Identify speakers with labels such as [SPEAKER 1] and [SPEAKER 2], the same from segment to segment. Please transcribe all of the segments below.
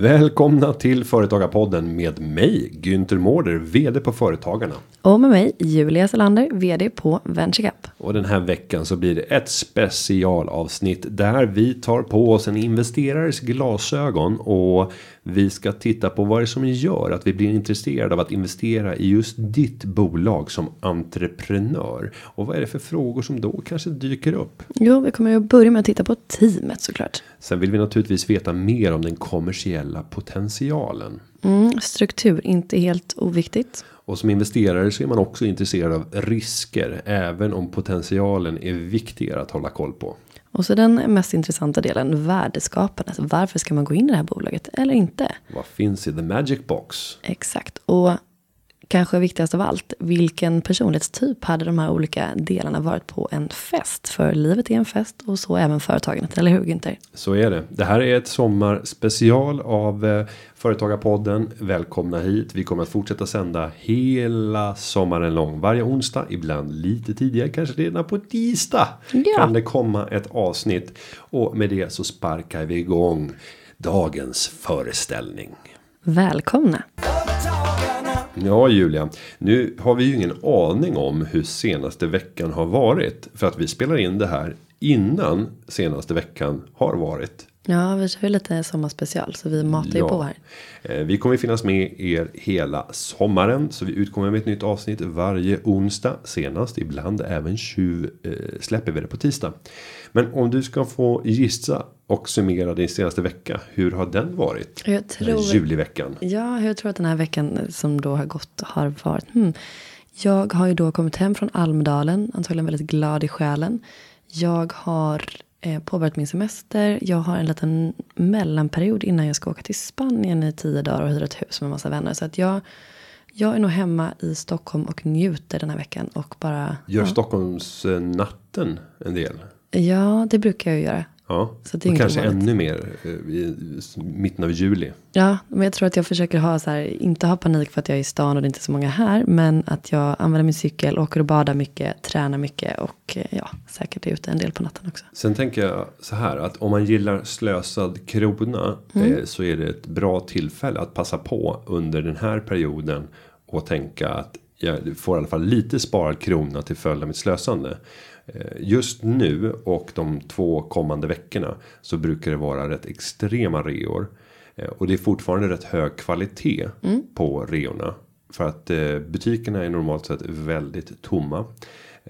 [SPEAKER 1] Välkomna till Företagarpodden med mig Günther Mårder, vd på Företagarna.
[SPEAKER 2] Och med mig Julia Salander, vd på VentureCap.
[SPEAKER 1] Och den här veckan så blir det ett specialavsnitt där vi tar på oss en investerares glasögon och vi ska titta på vad det är som gör att vi blir intresserade av att investera i just ditt bolag som entreprenör. Och vad är det för frågor som då kanske dyker upp?
[SPEAKER 2] Jo, vi kommer ju börja med att titta på teamet såklart.
[SPEAKER 1] Sen vill vi naturligtvis veta mer om den kommersiella potentialen.
[SPEAKER 2] Mm, struktur, inte helt oviktigt.
[SPEAKER 1] Och som investerare så är man också intresserad av risker. Även om potentialen är viktigare att hålla koll på.
[SPEAKER 2] Och så den mest intressanta delen, värdeskapandet. Varför ska man gå in i det här bolaget eller inte?
[SPEAKER 1] Vad finns i the magic box?
[SPEAKER 2] Exakt. Och kanske viktigast av allt, vilken personlighetstyp hade de här olika delarna varit på en fest? För livet är en fest och så även företagandet, eller hur Günther?
[SPEAKER 1] Så är det. Det här är ett sommarspecial av eh, Företagarpodden. Välkomna hit. Vi kommer att fortsätta sända hela sommaren lång. Varje onsdag, ibland lite tidigare, kanske redan på tisdag.
[SPEAKER 2] Ja.
[SPEAKER 1] Kan det komma ett avsnitt. Och med det så sparkar vi igång dagens föreställning.
[SPEAKER 2] Välkomna!
[SPEAKER 1] Ja Julia, nu har vi ju ingen aning om hur senaste veckan har varit. För att vi spelar in det här innan senaste veckan har varit.
[SPEAKER 2] Ja, vi kör ju lite sommarspecial så vi matar ju på här.
[SPEAKER 1] Eh, Vi kommer finnas med er hela sommaren. Så vi utkommer med ett nytt avsnitt varje onsdag. Senast ibland även 20 eh, släpper vi det på tisdag. Men om du ska få gissa och summera din senaste vecka. Hur har den varit?
[SPEAKER 2] Jag tror-
[SPEAKER 1] Juliveckan.
[SPEAKER 2] Ja, jag tror att den här veckan som då har gått har varit. Hmm. Jag har ju då kommit hem från Almedalen, antagligen väldigt glad i själen. Jag har eh, påbörjat min semester. Jag har en liten mellanperiod innan jag ska åka till Spanien i tio dagar och hyra ett hus med massa vänner. Så att jag, jag är nog hemma i Stockholm och njuter den här veckan och bara.
[SPEAKER 1] Gör Stockholms eh, natten en del?
[SPEAKER 2] Ja, det brukar jag ju göra.
[SPEAKER 1] Ja,
[SPEAKER 2] Så det är
[SPEAKER 1] och kanske
[SPEAKER 2] ovanligt.
[SPEAKER 1] ännu mer eh, i mitten av juli.
[SPEAKER 2] Ja, men jag tror att jag försöker ha så här, inte ha panik för att jag är i stan och det är inte så många här. Men att jag använder min cykel, åker och badar mycket, tränar mycket och eh, ja, säkert är ute en del på natten också.
[SPEAKER 1] Sen tänker jag så här att om man gillar slösad krona eh, så är det ett bra tillfälle att passa på under den här perioden och tänka att jag får i alla fall lite sparad krona till följd av mitt slösande. Eh, Just nu och de två kommande veckorna så brukar det vara rätt extrema reor. Eh, Och det är fortfarande rätt hög kvalitet på reorna. För att eh, butikerna är normalt sett väldigt tomma.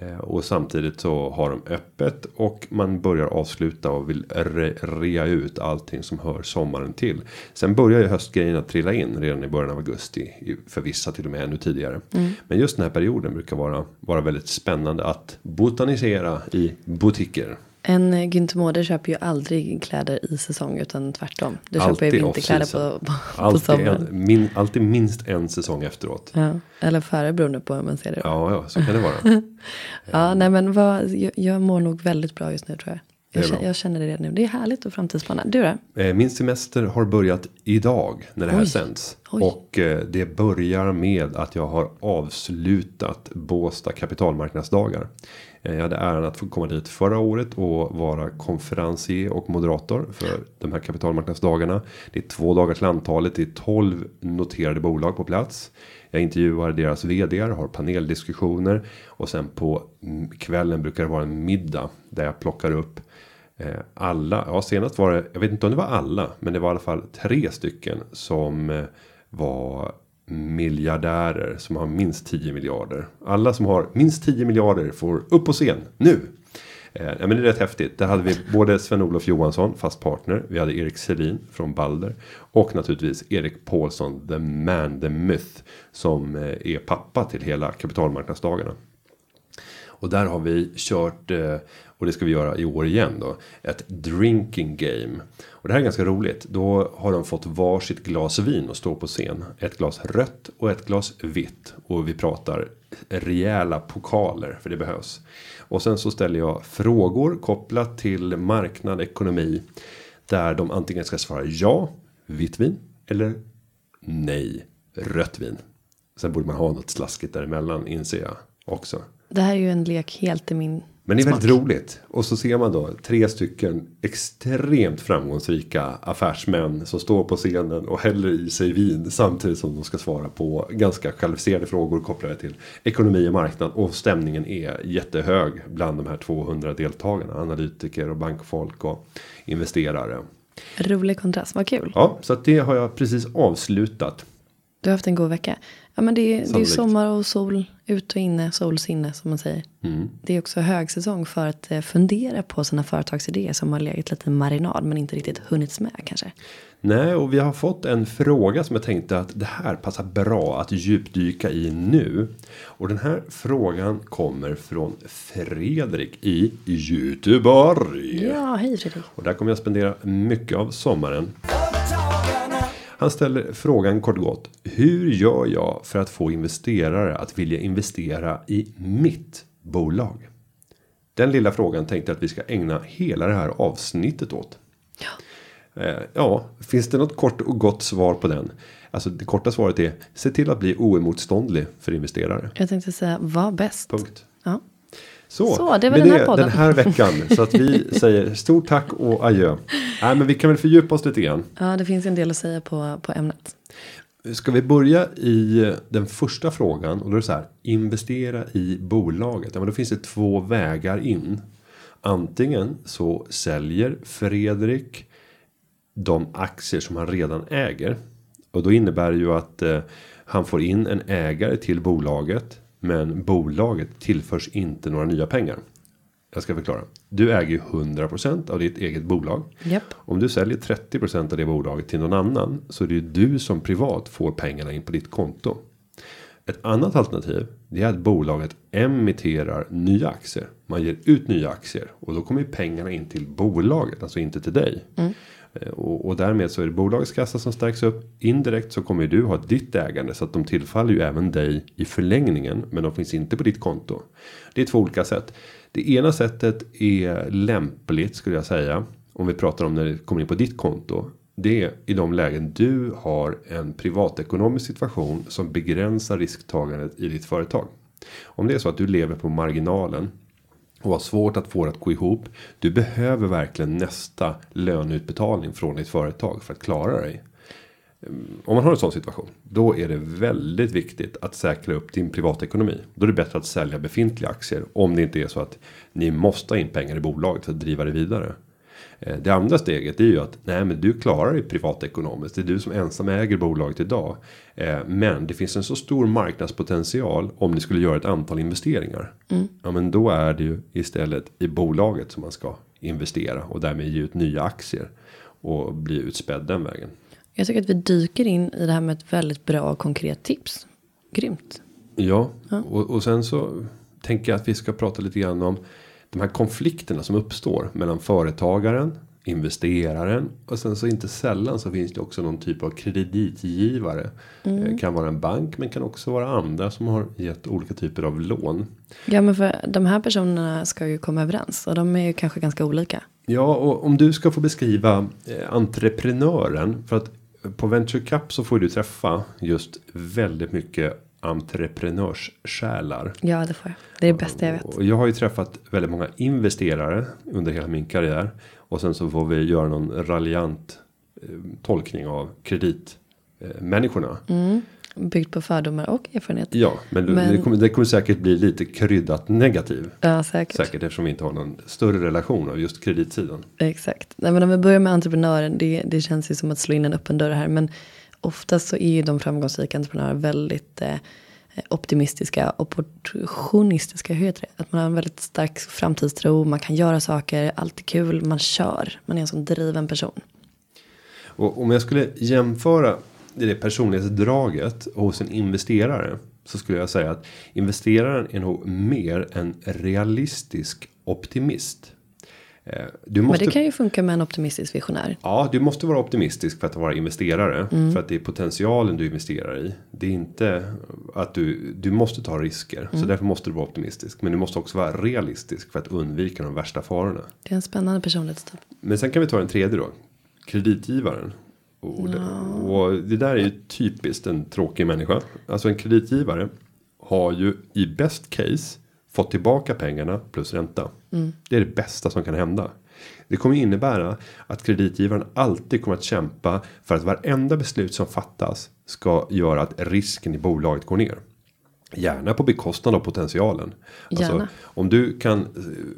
[SPEAKER 1] Eh, Och samtidigt så har de öppet och man börjar avsluta och vill re rea ut allting som hör sommaren till. Sen börjar ju höstgrejen att trilla in redan i början av augusti. För vissa till och med ännu tidigare. Men just den här perioden brukar vara, vara väldigt spännande att botanisera i butiker.
[SPEAKER 2] En eh, Günther Mårder köper ju aldrig kläder i säsong utan tvärtom. Du köper
[SPEAKER 1] Alltid
[SPEAKER 2] ju vinterkläder på, på, på
[SPEAKER 1] Alltid,
[SPEAKER 2] sommaren.
[SPEAKER 1] en, min, alltid minst en säsong efteråt.
[SPEAKER 2] Ja, eller före beroende på hur man ser det. Ja,
[SPEAKER 1] Ja, ja, så kan det vara.
[SPEAKER 2] nej men vad, jag, jag mår nog väldigt bra just nu tror jag. Jag, känner, jag känner det redan nu. Det är härligt och framtidsplaner. Du då?
[SPEAKER 1] Eh, Min semester har börjat idag när det här
[SPEAKER 2] Oj.
[SPEAKER 1] sänds.
[SPEAKER 2] Oj.
[SPEAKER 1] Och eh, det börjar med att jag har avslutat Båstad kapitalmarknadsdagar. Eh, jag hade äran att få komma dit förra året och vara konferencier och moderator för de här kapitalmarknadsdagarna. Det är två dagar till antalet, det är 12 noterade bolag på plats. Jag intervjuar deras vd, har paneldiskussioner och sen på kvällen brukar det vara en middag där jag plockar upp eh, alla, ja senast var det, jag vet inte om det var alla, men det var i alla fall tre stycken som eh, var miljardärer som har minst 10 miljarder. Alla som har minst 10 miljarder får upp på scen nu. Eh, men det är rätt häftigt. Där hade vi både Sven-Olof Johansson, fast partner. Vi hade Erik Selin från Balder. Och naturligtvis Erik Paulsson, the man, the myth. Som eh, är pappa till hela kapitalmarknadsdagarna. Och där har vi kört, eh, och det ska vi göra i år igen då, ett drinking game. Och det här är ganska roligt. Då har de fått varsitt glas vin och står på scen. Ett glas rött och ett glas vitt. Och vi pratar rejäla pokaler, för det behövs. Och sen så ställer jag frågor kopplat till marknad, ekonomi. Där de antingen ska svara ja, vitt vin. Eller nej, rött vin. Sen borde man ha något slaskigt däremellan inser jag också.
[SPEAKER 2] Det här är ju en lek helt i min
[SPEAKER 1] men det är väldigt roligt. Och så ser man då tre stycken extremt framgångsrika affärsmän som står på scenen och häller i sig vin samtidigt som de ska svara på ganska kvalificerade frågor kopplade till ekonomi och marknad. Och stämningen är jättehög bland de här 200 deltagarna. Analytiker och bankfolk och investerare.
[SPEAKER 2] Rolig kontrast, vad kul.
[SPEAKER 1] Ja, så att det har jag precis avslutat.
[SPEAKER 2] Du har haft en god vecka. Ja men det är, det är
[SPEAKER 1] Sannolikt.
[SPEAKER 2] sommar och sol, ut och inne, solsinne som man säger.
[SPEAKER 1] Mm.
[SPEAKER 2] Det är också högsäsong för att eh, fundera på sina företagsidéer som har legat lite marinad men inte riktigt hunnits med kanske.
[SPEAKER 1] Nej, och vi har fått en fråga som jag tänkte att det här passar bra att djupdyka i nu. Och den här frågan kommer från Fredrik i Göteborg.
[SPEAKER 2] Ja, hej Fredrik.
[SPEAKER 1] Och där kommer jag spendera mycket av sommaren. Han ställer frågan kort och gott. Hur gör jag för att få investerare att vilja investera i mitt bolag? Den lilla frågan tänkte jag att vi ska ägna hela det här avsnittet åt.
[SPEAKER 2] Ja.
[SPEAKER 1] Eh, ja, finns det något kort och gott svar på den? Alltså det korta svaret är se till att bli oemotståndlig för investerare.
[SPEAKER 2] Jag tänkte säga, var bäst.
[SPEAKER 1] Punkt. Så,
[SPEAKER 2] Så, det var den här
[SPEAKER 1] det,
[SPEAKER 2] podden.
[SPEAKER 1] den här veckan. Så att vi säger stort tack och adjö. Nej, men vi kan väl fördjupa oss lite grann.
[SPEAKER 2] ja, det finns en del att säga på, på ämnet.
[SPEAKER 1] Ska vi börja i den första frågan och då är det så här. Investera i bolaget. Ja, men då finns det två vägar in. Antingen så säljer Fredrik de aktier som han redan äger. Och då innebär det ju att eh, han får in en ägare till bolaget. Men bolaget tillförs inte några nya pengar. Jag ska förklara. Du äger ju 100% av ditt eget bolag.
[SPEAKER 2] Japp.
[SPEAKER 1] Om du säljer 30% av det bolaget till någon annan så är det ju du som privat får pengarna in på ditt konto. Ett annat alternativ det är att bolaget emitterar nya aktier. Man ger ut nya aktier och då kommer ju pengarna in till bolaget, alltså inte till dig. Eh, Eh, och, och därmed så är det bolagets kassa som stärks upp. Indirekt så kommer ju du ha ditt ägande så att de tillfaller ju även dig i förlängningen. Men de finns inte på ditt konto. Det är två olika sätt. Det ena sättet är lämpligt skulle jag säga. Om vi pratar om när det kommer in på ditt konto. Det är i de lägen du har en privatekonomisk situation som begränsar risktagandet i ditt företag. Om det är så att du lever på marginalen och har svårt att få det att gå ihop. Du behöver verkligen nästa löneutbetalning från ditt företag för att klara dig. Ehm, om man har en sån situation, då är det väldigt viktigt att säkra upp din privatekonomi. Då är det bättre att sälja befintliga aktier om det inte är så att ni måste ha in pengar i bolaget för att driva det vidare. Eh, Det andra steget är ju att nej, men du klarar dig privatekonomiskt. Det är du som ensam äger bolaget idag. Eh, Men det finns en så stor marknadspotential om ni skulle göra ett antal investeringar. Ja, men då är det ju istället i bolaget som man ska investera och därmed ge ut nya aktier och bli utspädd den vägen.
[SPEAKER 2] Jag tycker att vi dyker in i det här med ett väldigt bra konkret tips. Grymt.
[SPEAKER 1] Ja, Och, och sen så tänker jag att vi ska prata lite grann om de här konflikterna som uppstår mellan företagaren, investeraren och sen så inte sällan så finns det också någon typ av kreditgivare. Eh, Kan vara en bank men kan också vara andra som har gett olika typer av lån.
[SPEAKER 2] Ja men för de här personerna ska ju komma överens och de är ju kanske ganska olika.
[SPEAKER 1] Ja, och om du ska få beskriva eh, entreprenören för att på Venture Cup så får du träffa just väldigt mycket entreprenörssjälar.
[SPEAKER 2] Ja det får jag. Det är det bästa jag vet.
[SPEAKER 1] Och jag har ju träffat väldigt många investerare under hela min karriär. Och sen så får vi göra någon raljant eh, tolkning av kreditmänniskorna.
[SPEAKER 2] Mm. Byggt på fördomar och erfarenhet.
[SPEAKER 1] Ja, men,
[SPEAKER 2] Men-
[SPEAKER 1] Det, kommer, det kommer säkert bli lite kryddat negativ.
[SPEAKER 2] Ja säkert.
[SPEAKER 1] Säkert eftersom vi inte har någon större relation av just kreditsidan.
[SPEAKER 2] Exakt. Nej, men om vi börjar med entreprenören. Det, det känns ju som att slå in en öppen dörr här. Men oftast så är ju de framgångsrika entreprenörer väldigt eh, optimistiska. Opportunistiska. Hur heter det? Att man har en väldigt stark framtidstro. Man kan göra saker. Allt är kul. Man kör. Man är en sån driven person.
[SPEAKER 1] Och om jag skulle jämföra det personlighetsdraget hos en investerare. Så skulle jag säga att investeraren är nog mer en realistisk optimist. Eh, Du
[SPEAKER 2] Men
[SPEAKER 1] måste,
[SPEAKER 2] det kan ju funka med en optimistisk visionär.
[SPEAKER 1] Ja, du måste vara optimistisk för att vara investerare. För att det är potentialen du investerar i. Det är inte att du, du måste ta risker. Så därför måste du vara optimistisk. Men du måste också vara realistisk för att undvika de värsta farorna.
[SPEAKER 2] Det är en spännande personlighetstyp.
[SPEAKER 1] Men sen kan vi ta den tredje då. Kreditgivaren. Och det, och det där är ju typiskt en tråkig människa. Alltså en kreditgivare har ju i best case fått tillbaka pengarna plus ränta. Det är det bästa som kan hända. Det kommer innebära att kreditgivaren alltid kommer att kämpa för att varenda beslut som fattas ska göra att risken i bolaget går ner. Gärna på bekostnad av potentialen. Alltså,
[SPEAKER 2] Gärna.
[SPEAKER 1] om du kan eh,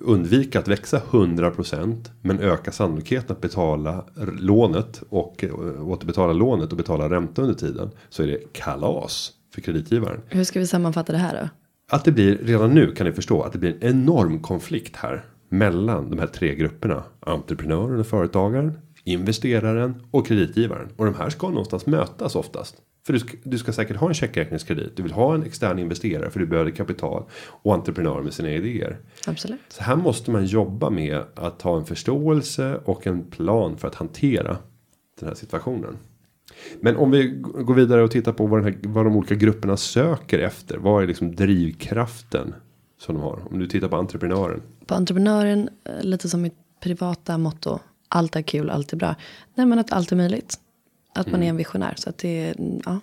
[SPEAKER 1] undvika att växa 100% men öka sannolikheten att betala lånet och eh, återbetala lånet och betala ränta under tiden så är det kalas för kreditgivaren.
[SPEAKER 2] Hur ska vi sammanfatta det här då?
[SPEAKER 1] Att det blir redan nu kan ni förstå att det blir en enorm konflikt här mellan de här tre grupperna. Entreprenören och företagaren, investeraren och kreditgivaren. Och de här ska någonstans mötas oftast. För du ska, du ska säkert ha en checkräkningskredit. Du vill ha en extern investerare för du behöver kapital. Och entreprenör med sina idéer.
[SPEAKER 2] Absolut.
[SPEAKER 1] Så här måste man jobba med att ha en förståelse och en plan för att hantera den här situationen. Men om vi går vidare och tittar på vad, här, vad de olika grupperna söker efter. Vad är liksom drivkraften som de har? Om du tittar på entreprenören.
[SPEAKER 2] På entreprenören, eh, lite som mitt privata motto. Allt är kul, allt är bra. Nej men att allt är möjligt. Att man är en visionär. Så att det mm, ja.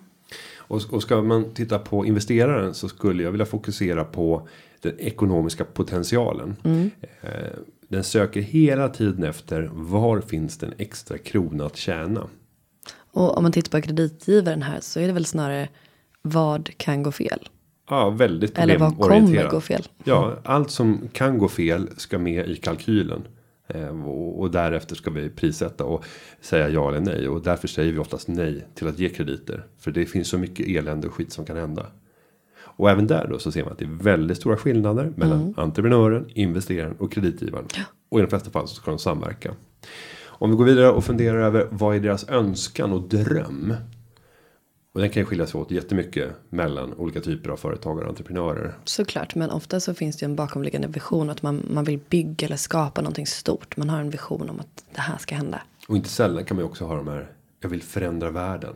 [SPEAKER 1] Och, och ska man titta på investeraren så skulle jag vilja fokusera på den ekonomiska potentialen. Eh, Den söker hela tiden efter var finns den extra krona att tjäna.
[SPEAKER 2] Och om man tittar på kreditgivaren här så är det väl snarare vad kan gå fel?
[SPEAKER 1] Ja, väldigt
[SPEAKER 2] Eller vad kommer gå fel?
[SPEAKER 1] Ja, allt som kan gå fel ska med i kalkylen. Eh, och, därefter ska vi prissätta och säga ja eller nej. Och därför säger vi oftast nej till att ge krediter. För det finns så mycket elände och skit som kan hända. Och även där då så ser man att det är väldigt stora skillnader mellan
[SPEAKER 2] Mm.
[SPEAKER 1] entreprenören, investeraren och kreditgivaren. Och i de flesta fall så ska de samverka. Om vi går vidare och funderar över vad är deras önskan och dröm. Och den kan ju skilja sig åt jättemycket mellan olika typer av företagare och entreprenörer.
[SPEAKER 2] Såklart, men ofta så finns det ju en bakomliggande vision. Att man, man vill bygga eller skapa någonting stort. Man har en vision om att det här ska hända.
[SPEAKER 1] Och inte sällan kan man ju också ha de här. Jag vill förändra världen.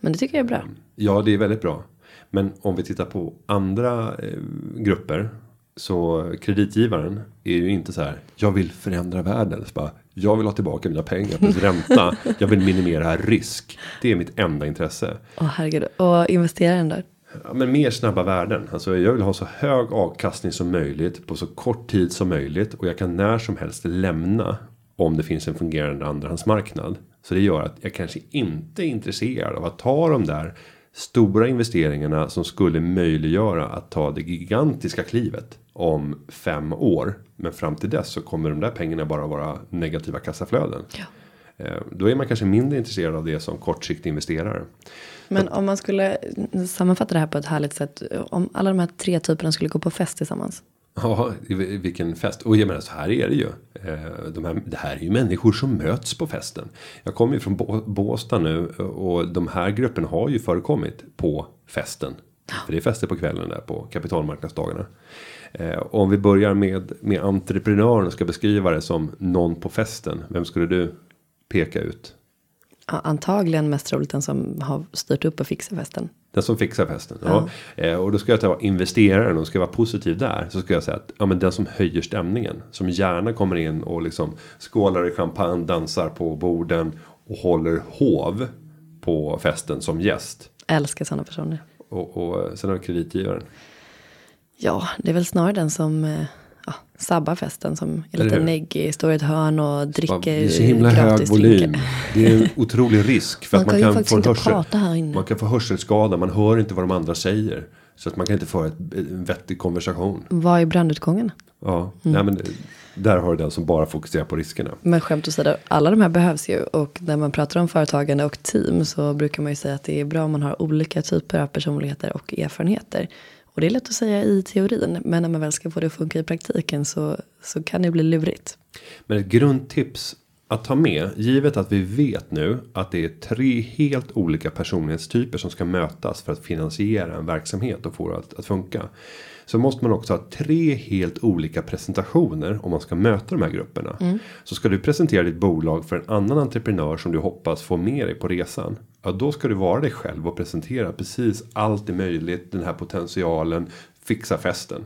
[SPEAKER 2] Men det tycker jag är bra.
[SPEAKER 1] Ja, det är väldigt bra. Men om vi tittar på andra eh, grupper. Så kreditgivaren är ju inte så här. Jag vill förändra världen. Så bara, jag vill ha tillbaka mina pengar plus ränta. Jag vill minimera risk. Det är mitt enda intresse.
[SPEAKER 2] Åh herregud. Och investeraren då?
[SPEAKER 1] Ja, men mer snabba värden. Alltså jag vill ha så hög avkastning som möjligt på så kort tid som möjligt. Och jag kan när som helst lämna om det finns en fungerande andrahandsmarknad. Så det gör att jag kanske inte är intresserad av att ta de där stora investeringarna som skulle möjliggöra att ta det gigantiska klivet om fem år. Men fram till dess så kommer de där pengarna bara vara negativa kassaflöden.
[SPEAKER 2] Ja.
[SPEAKER 1] Eh, Då är man kanske mindre intresserad av det som kortsiktig investerare.
[SPEAKER 2] Men om man skulle sammanfatta det här på ett härligt sätt. Om alla de här tre typerna skulle gå på fest tillsammans.
[SPEAKER 1] Ja, vilken fest. Och jag menar så här är det ju. Eh, de här, det här är ju människor som möts på festen. Jag kommer ju från Bå- Båstad nu och de här grupperna har ju förekommit på festen. För det är fester på kvällen där på kapitalmarknadsdagarna. Och Om vi börjar med, med entreprenören och ska beskriva det som någon på festen. Vem skulle du peka ut?
[SPEAKER 2] Ja, antagligen mest roligt den som har styrt upp och fixat festen.
[SPEAKER 1] Den som fixar festen. Ja. Eh, och då ska jag ta investeraren och ska jag vara positiv där. Så ska jag säga att ja, men den som höjer stämningen. Som gärna kommer in och liksom skålar i champagne, dansar på borden. Och håller hov på festen som gäst.
[SPEAKER 2] Älskar sådana personer.
[SPEAKER 1] Och, och sen har vi kreditgivaren.
[SPEAKER 2] Ja, det är väl snarare den som eh, ja, sabbar festen. Som är lite neggig, står i ett hörn och dricker
[SPEAKER 1] Det är så himla hög
[SPEAKER 2] gratis
[SPEAKER 1] volym. Det är en otrolig risk. För
[SPEAKER 2] Man
[SPEAKER 1] att man
[SPEAKER 2] kan
[SPEAKER 1] kan
[SPEAKER 2] faktiskt
[SPEAKER 1] få
[SPEAKER 2] inte
[SPEAKER 1] hörsel,
[SPEAKER 2] prata här inne.
[SPEAKER 1] Man kan få hörselskada. Man hör inte vad de andra säger. Så att man kan inte föra ett, en vettig konversation.
[SPEAKER 2] Vad är brandutgången?
[SPEAKER 1] Ja,
[SPEAKER 2] Mm.
[SPEAKER 1] nej, men där har du den som bara fokuserar på riskerna.
[SPEAKER 2] Men skämt åsido, alla de här behövs ju. Och när man pratar om företagande och team så brukar man ju säga att det är bra om man har olika typer av personligheter och erfarenheter. Och det är lätt att säga i teorin, men när man väl ska få det att funka i praktiken så, så kan det bli lurigt.
[SPEAKER 1] Men ett grundtips att ta med, givet att vi vet nu att det är tre helt olika personlighetstyper som ska mötas för att finansiera en verksamhet och få det att, att funka. Så måste man också ha tre helt olika presentationer om man ska möta de här grupperna. Så ska du presentera ditt bolag för en annan entreprenör som du hoppas få med dig på resan. Ja, då ska du vara dig själv och presentera precis allt är möjligt, den här potentialen, fixa festen.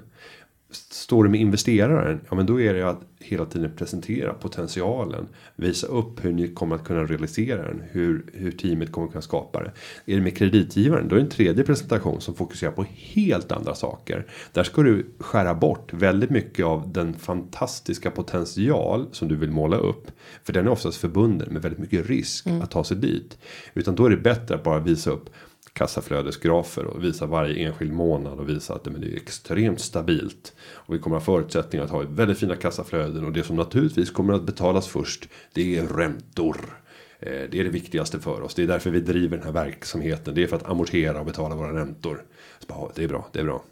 [SPEAKER 1] Står du med investeraren, ja men då är det att hela tiden presentera potentialen. Visa upp hur ni kommer att kunna realisera den. Hur, hur teamet kommer att kunna skapa det. Är det med kreditgivaren, då är det en tredje presentation som fokuserar på helt andra saker. Där ska du skära bort väldigt mycket av den fantastiska potential som du vill måla upp. För den är oftast förbunden med väldigt mycket risk att ta sig dit. Utan då är det bättre att bara visa upp kassaflödesgrafer och visa varje enskild månad och visa att det är extremt stabilt. Och vi kommer ha förutsättningar att ha väldigt fina kassaflöden och det som naturligtvis kommer att betalas först det är räntor. Eh, det är det viktigaste för oss. Det är därför vi driver den här verksamheten. Det är för att amortera och betala våra räntor. Så bara, ja, det är bra, det är bra.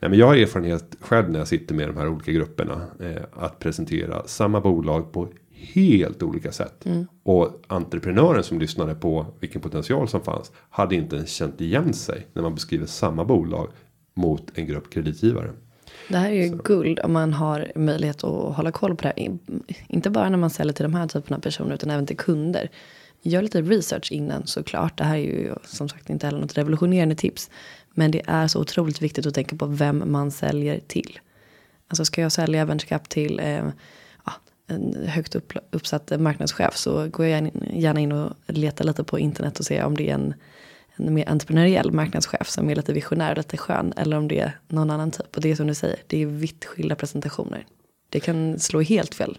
[SPEAKER 1] Nej, men jag har erfarenhet själv när jag sitter med de här olika grupperna. Eh, att presentera samma bolag på helt olika sätt. Och entreprenören som lyssnade på vilken potential som fanns. Hade inte ens känt igen sig när man beskriver samma bolag mot en grupp kreditgivare.
[SPEAKER 2] Det här är ju guld om man har möjlighet att hålla koll på det här. In- Inte bara när man säljer till de här typerna av personer utan även till kunder. Gör lite research innan såklart. Det här är ju som sagt inte heller något revolutionerande tips. Men det är så otroligt viktigt att tänka på vem man säljer till. Alltså ska jag sälja venture till eh, en högt upp, uppsatt marknadschef så går jag gärna- in och letar lite på internet och ser om det är en, en mer entreprenöriell marknadschef som är lite visionär och lite skön. Eller om det är någon annan typ. Och det är som du säger, det är vitt skilda presentationer. Det kan slå helt fel.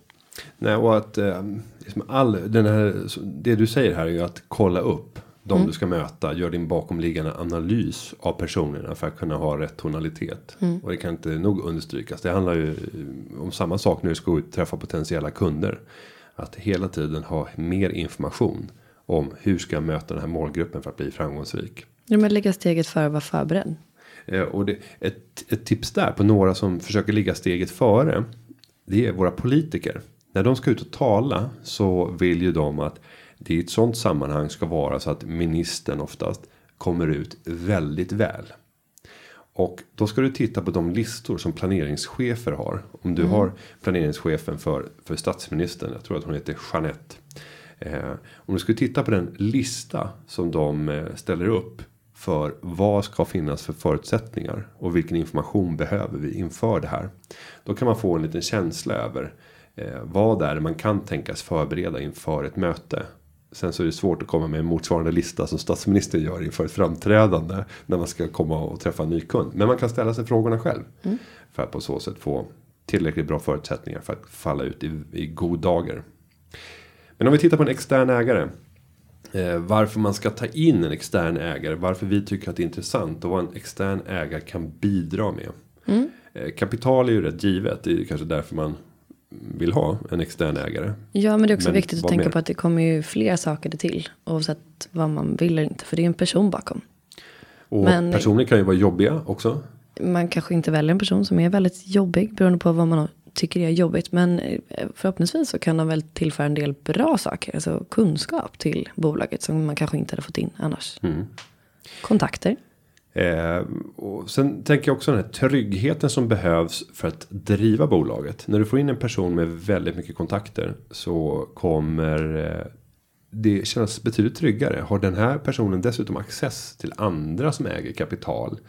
[SPEAKER 1] Nej, och att eh, liksom all den här, det du säger här är ju att kolla upp de du ska möta. Gör din bakomliggande analys av personerna för att kunna ha rätt tonalitet. Och det kan inte nog understrykas. Det handlar ju om samma sak när du ska ut och träffa potentiella kunder. Att hela tiden ha mer information om hur ska jag möta den här målgruppen för att bli framgångsrik.
[SPEAKER 2] Ja, men lägga steget före att vara förberedd.
[SPEAKER 1] Eh, Och det, ett, ett tips där på några som försöker ligga steget före. Det är våra politiker. När de ska ut och tala så vill ju de att det i ett sånt sammanhang ska vara så att ministern oftast kommer ut väldigt väl. Och då ska du titta på de listor som planeringschefer har. Om du har planeringschefen för, för statsministern. Jag tror att hon heter Jeanette. Eh, om du skulle titta på den lista som de eh, ställer upp. För vad ska finnas för förutsättningar. Och vilken information behöver vi inför det här. Då kan man få en liten känsla över. Eh, vad är det man kan tänkas förbereda inför ett möte. Sen så är det svårt att komma med en motsvarande lista som statsministern gör inför ett framträdande. När man ska komma och träffa en ny kund. Men man kan ställa sig frågorna själv. För att på så sätt få tillräckligt bra förutsättningar för att falla ut i, i god dager. Men om vi tittar på en extern ägare. Eh, varför man ska ta in en extern ägare. Varför vi tycker att det är intressant. Och vad en extern ägare kan bidra med. Eh, kapital är ju rätt givet. Det är kanske därför man vill ha en extern ägare.
[SPEAKER 2] Ja, men det är också
[SPEAKER 1] Men
[SPEAKER 2] viktigt att tänka
[SPEAKER 1] mer?
[SPEAKER 2] på att det kommer ju fler saker till. Oavsett vad man vill eller inte. För det är en person bakom.
[SPEAKER 1] Och
[SPEAKER 2] Men-
[SPEAKER 1] personer kan ju vara jobbiga också.
[SPEAKER 2] Man kanske inte väljer en person som är väldigt jobbig. Beroende på vad man tycker är jobbigt. Men eh, förhoppningsvis så kan de väl tillföra en del bra saker. Alltså kunskap till bolaget. Som man kanske inte hade fått in annars.
[SPEAKER 1] Mm.
[SPEAKER 2] Kontakter.
[SPEAKER 1] Eh, och sen tänker jag också den här tryggheten som behövs för att driva bolaget. När du får in en person med väldigt mycket kontakter så kommer eh, det kännas betydligt tryggare. Har den här personen dessutom access till andra som äger kapital.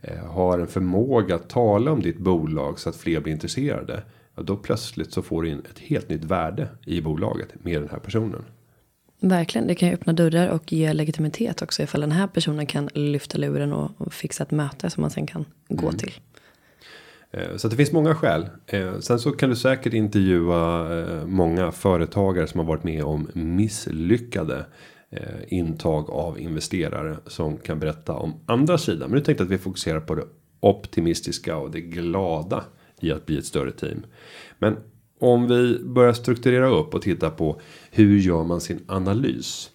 [SPEAKER 1] Eh, har en förmåga att tala om ditt bolag så att fler blir intresserade. Ja, då plötsligt så får du in ett helt nytt värde i bolaget med den här personen.
[SPEAKER 2] Verkligen, det kan ju öppna dörrar och ge legitimitet också. Ifall den här personen kan lyfta luren och, och fixa ett möte som man sen kan gå till.
[SPEAKER 1] Eh, Så det finns många skäl. Eh, Sen så kan du säkert intervjua eh, många företagare som har varit med om misslyckade intag av investerare som kan berätta om andra sidan. Men nu tänkte att vi fokuserar på det optimistiska och det glada i att bli ett större team. Men om vi börjar strukturera upp och titta på hur gör man sin analys.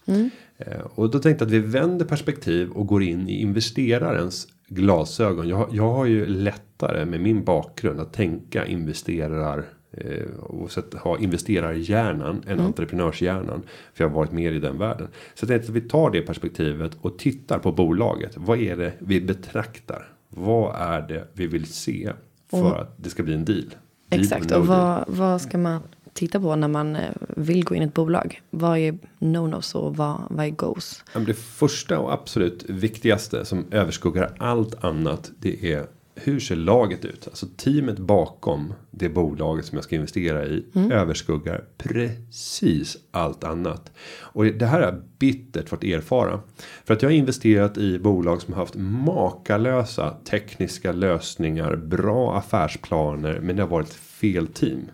[SPEAKER 1] Eh, Och då tänkte jag att vi vänder perspektiv och går in i investerarens glasögon. Jag, har- jag har ju lättare med min bakgrund att tänka investerar eh, och så att ha investerarhjärnan än entreprenörshjärnan. För jag har varit mer i den världen. Så jag tänkte att vi tar det perspektivet och tittar på bolaget. Vad är det vi betraktar? Vad är det vi vill se för
[SPEAKER 2] Och-
[SPEAKER 1] att det ska bli en deal? Deal
[SPEAKER 2] Exakt, och vad, vad ska man titta på när man eh, vill gå in i ett bolag? Vad är no-nos och vad, vad är goes?
[SPEAKER 1] Det första och absolut viktigaste som överskuggar allt annat. Det är hur ser laget ut? Alltså teamet bakom det bolaget som jag ska investera i överskuggar precis allt annat. Och det här är bittert fått erfara. För att jag har investerat i bolag som har haft makalösa tekniska lösningar, bra affärsplaner, men det har varit fel team.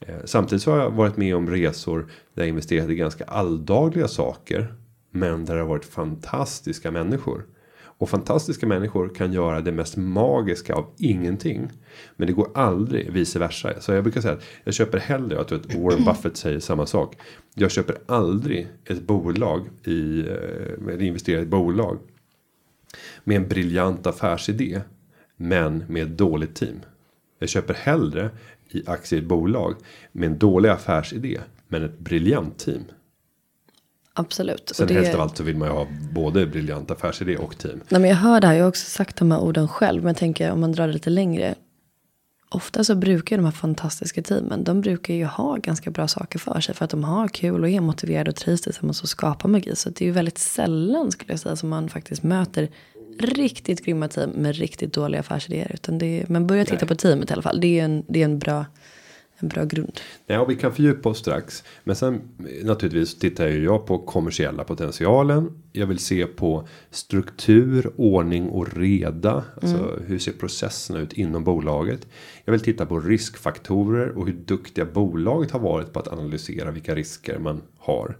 [SPEAKER 1] Eh, Samtidigt så har jag varit med om resor där jag investerat i ganska alldagliga saker. Men där det har varit fantastiska människor. Och fantastiska människor kan göra det mest magiska av ingenting. Men det går aldrig vice versa. Så jag brukar säga att jag köper hellre, jag tror att Warren Buffett säger samma sak. Jag köper aldrig ett bolag i, eh, eller investerar i ett bolag. Med en briljant affärsidé. Men med ett dåligt team. Jag köper hellre i aktier i ett bolag med en dålig affärsidé. Men ett briljant team.
[SPEAKER 2] Absolut.
[SPEAKER 1] Sen
[SPEAKER 2] Och det-
[SPEAKER 1] helst av allt så vill man ju ha både briljant affärsidé och team.
[SPEAKER 2] Nej, men jag hör det här, jag har också sagt de här orden själv. Men jag tänker om man drar det lite längre. Ofta så brukar ju de här fantastiska teamen. De brukar ju ha ganska bra saker för sig. För att de har kul och är motiverade och trivs tillsammans och skapar magi. Så det är ju väldigt sällan skulle jag säga som man faktiskt möter riktigt grymma team med riktigt dåliga affärsidéer. Utan det är, men börja titta på teamet i alla fall. Det är en, det är en, bra, en bra grund.
[SPEAKER 1] Ja, vi kan fördjupa oss strax. Men sen naturligtvis tittar ju jag på kommersiella potentialen. Jag vill se på struktur, ordning och reda. Alltså hur ser processerna ut inom bolaget. Jag vill titta på riskfaktorer och hur duktiga bolaget har varit på att analysera vilka risker man har.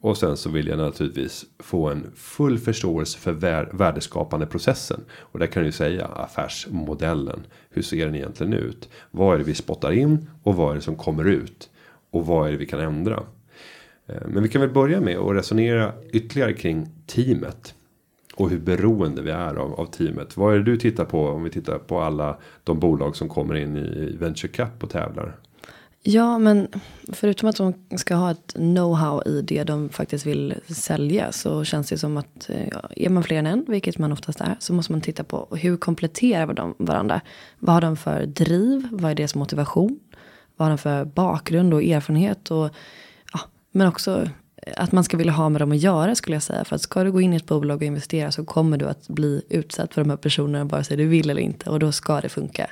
[SPEAKER 1] Och sen så vill jag naturligtvis få en full förståelse för värdeskapande processen. Och där kan du säga affärsmodellen. Hur ser den egentligen ut? Vad är det vi spottar in och vad är det som kommer ut? Och vad är det vi kan ändra? Eh, men vi kan väl börja med att resonera ytterligare kring teamet. Och hur beroende vi är av, av teamet. Vad är det du tittar på om vi tittar på alla de bolag som kommer in i Venture Cup och tävlar?
[SPEAKER 2] Ja, men förutom att de ska ha ett know-how i det de faktiskt vill sälja så känns det som att eh, ja, är man fler än en, vilket man oftast är, så måste man titta på hur kompletterar de varandra. Vad har de för driv? Vad är deras motivation? Vad har de för bakgrund och erfarenhet? Och, ja, men också att man ska vilja ha med dem att göra skulle jag säga. För att ska du gå in i ett bolag och investera så kommer du att bli utsatt för de här personerna vare sig du vill eller inte. Och då ska det funka.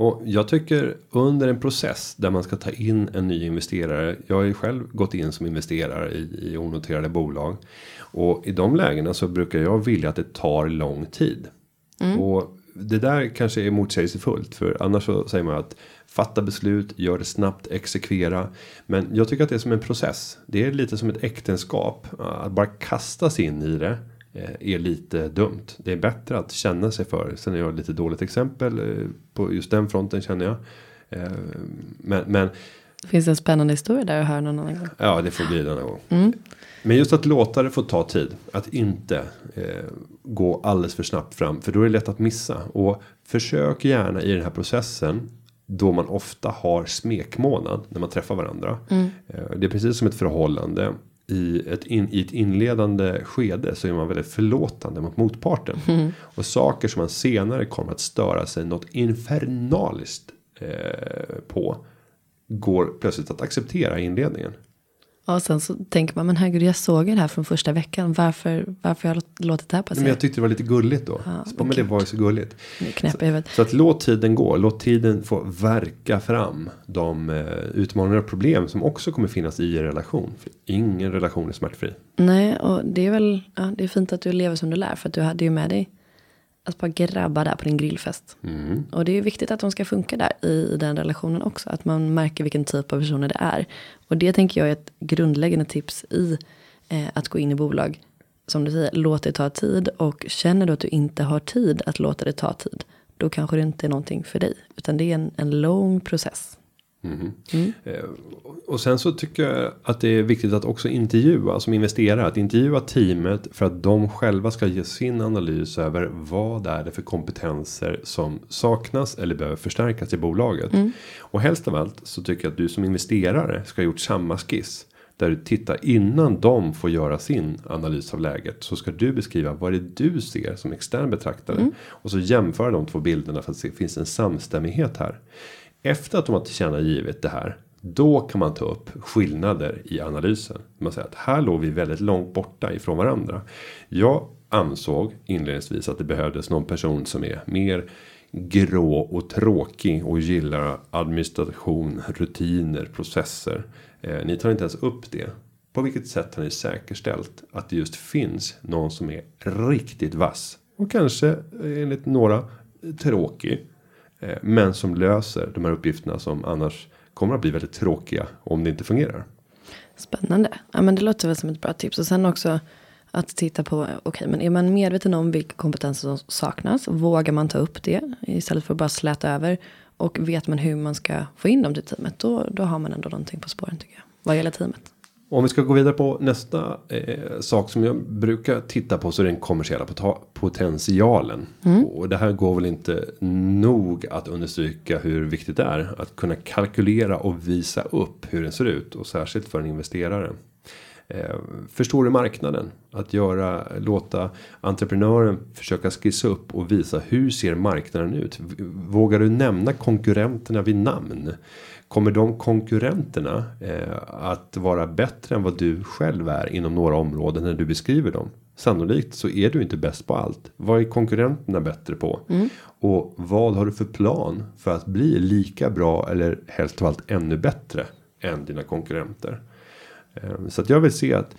[SPEAKER 1] Och jag tycker under en process där man ska ta in en ny investerare. Jag har ju själv gått in som investerare i, i onoterade bolag. Och i de lägena så brukar jag vilja att det tar lång tid. Och det där kanske är motsägelsefullt. För annars så säger man att fatta beslut, gör det snabbt, exekvera. Men jag tycker att det är som en process. Det är lite som ett äktenskap. Att bara kasta sig in i det är lite dumt. Det är bättre att känna sig för. Sen är jag lite dåligt exempel eh, på just den fronten känner jag. Eh, Men, men
[SPEAKER 2] Finns det en spännande historia där jag hör någon annan gång?
[SPEAKER 1] ja, det får bli denna gång. Men just att låta det få ta tid. Att inte eh, gå alldeles för snabbt fram. För då är det lätt att missa. Och försök gärna i den här processen. Då man ofta har smekmånad när man träffar varandra. Eh, det är precis som ett förhållande. I ett, in, I ett inledande skede så är man väldigt förlåtande mot motparten. Och saker som man senare kommer att störa sig något infernaliskt eh, på. Går plötsligt att acceptera i inledningen.
[SPEAKER 2] Och sen så tänker man, men herregud, jag såg ju det här från första veckan. Varför, varför har jag låt- låtit det här passera?
[SPEAKER 1] Men jag tyckte det var lite gulligt då.
[SPEAKER 2] Ja,
[SPEAKER 1] så men det var ju så gulligt.
[SPEAKER 2] Huvudet.
[SPEAKER 1] Så att låt tiden gå. Låt tiden få verka fram de eh, utmaningar och problem som också kommer finnas i en relation. För ingen relation är smärtfri.
[SPEAKER 2] Nej, och det är väl ja, det är fint att du lever som du lär. För att du hade ju med dig ett par grabbar där på din grillfest.
[SPEAKER 1] Mm.
[SPEAKER 2] Och det är viktigt att de ska funka där i, i den relationen också. Att man märker vilken typ av personer det är. Och det tänker jag är ett grundläggande tips i eh, att gå in i bolag. Som du säger, låt det ta tid. Och känner du att du inte har tid att låta det ta tid. Då kanske det inte är någonting för dig. Utan det är en, en lång process.
[SPEAKER 1] Eh, och sen så tycker jag att det är viktigt att också intervjua som investerare. Att intervjua teamet för att de själva ska ge sin analys över vad är det för kompetenser som saknas eller behöver förstärkas i bolaget. Och helst av allt så tycker jag att du som investerare ska ha gjort samma skiss. Där du tittar innan de får göra sin analys av läget. Så ska du beskriva vad det är du ser som extern betraktare. Och så jämföra de två bilderna för att se finns det en samstämmighet här. Efter att de har tillkännagivit det här. Då kan man ta upp skillnader i analysen. Man säger att här låg vi väldigt långt borta ifrån varandra. Jag ansåg inledningsvis att det behövdes någon person som är mer grå och tråkig och gillar administration, rutiner, processer. Eh, ni tar inte ens upp det. På vilket sätt har ni säkerställt att det just finns någon som är riktigt vass och kanske eh, enligt några tråkig, Eh, men som löser de här uppgifterna som annars kommer att bli väldigt tråkiga om det inte fungerar.
[SPEAKER 2] Spännande. Ja, men det låter väl som ett bra tips. Och sen också att titta på, okej, okay, men är man medveten om vilka kompetenser som saknas? Vågar man ta upp det istället för att bara släta över? Och vet man hur man ska få in dem till teamet? Då, då har man ändå någonting på spåren tycker jag. Vad gäller teamet.
[SPEAKER 1] Om vi ska gå vidare på nästa eh, sak som jag brukar titta på så är den kommersiella potentialen. Mm. Och det här går väl inte nog att understryka hur viktigt det är att kunna kalkylera och visa upp hur den ser ut och särskilt för en investerare. Eh, förstår du marknaden? Att göra, låta entreprenören försöka skissa upp och visa hur ser marknaden ut? Vågar du nämna konkurrenterna vid namn? Kommer de konkurrenterna eh, att vara bättre än vad du själv är inom några områden när du beskriver dem? Sannolikt så är du inte bäst på allt. Vad är konkurrenterna bättre på? Mm. Och vad har du för plan för att bli lika bra eller helst av allt ännu bättre än dina konkurrenter? Eh, så att jag vill se att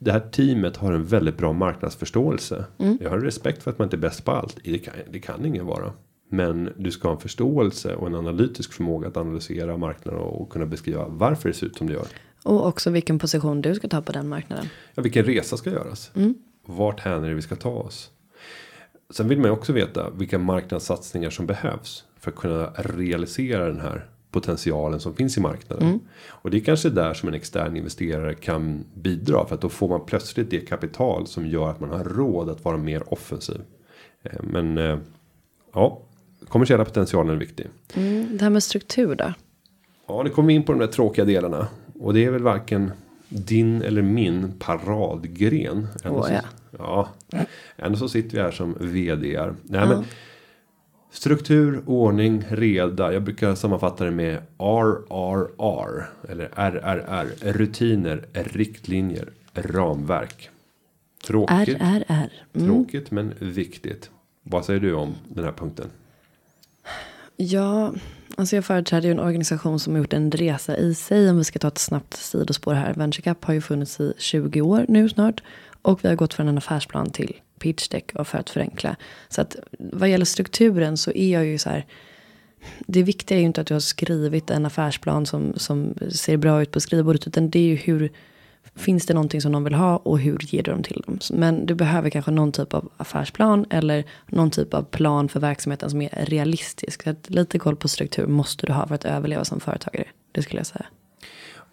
[SPEAKER 1] det här teamet har en väldigt bra marknadsförståelse. Mm. Jag har respekt för att man inte är bäst på allt. Det kan, det kan ingen vara. Men du ska ha en förståelse och en analytisk förmåga att analysera marknaden och kunna beskriva varför det ser ut som det gör.
[SPEAKER 2] Och också vilken position du ska ta på den marknaden.
[SPEAKER 1] Ja, vilken resa ska göras. Mm. Vart hän är det vi ska ta oss. Sen vill man ju också veta vilka marknadssatsningar som behövs för att kunna realisera den här potentialen som finns i marknaden. Mm. Och det är kanske där som en extern investerare kan bidra för att då får man plötsligt det kapital som gör att man har råd att vara mer offensiv. Eh, men eh, ja, kommersiella potentialen är viktig.
[SPEAKER 2] Mm, det här med struktur då?
[SPEAKER 1] Ja, nu kommer vi in på de där tråkiga delarna. Och det är väl varken din eller min paradgren.
[SPEAKER 2] Åh, ja.
[SPEAKER 1] ja. Ändå så sitter vi här som vd. Nej, ja. men Struktur, ordning, reda. Jag brukar sammanfatta det med RRR. Eller RRR. Rutiner, riktlinjer, ramverk.
[SPEAKER 2] Tråkigt. RRR.
[SPEAKER 1] Mm. Tråkigt men viktigt. Vad säger du om den här punkten?
[SPEAKER 2] Ja, alltså jag företräder ju en organisation som har gjort en resa i sig. Om vi ska ta ett snabbt sidospår här. VentureCap har ju funnits i 20 år nu snart. Och vi har gått från en affärsplan till pitch deck och för att förenkla. Så att vad gäller strukturen så är jag ju så här. Det viktiga är ju inte att du har skrivit en affärsplan som, som ser bra ut på skrivbordet. Utan det är ju hur Finns det någonting som de vill ha och hur ger du dem till dem? Men du behöver kanske någon typ av affärsplan eller någon typ av plan för verksamheten som är realistisk. Så att lite koll på struktur måste du ha för att överleva som företagare. Det skulle jag säga.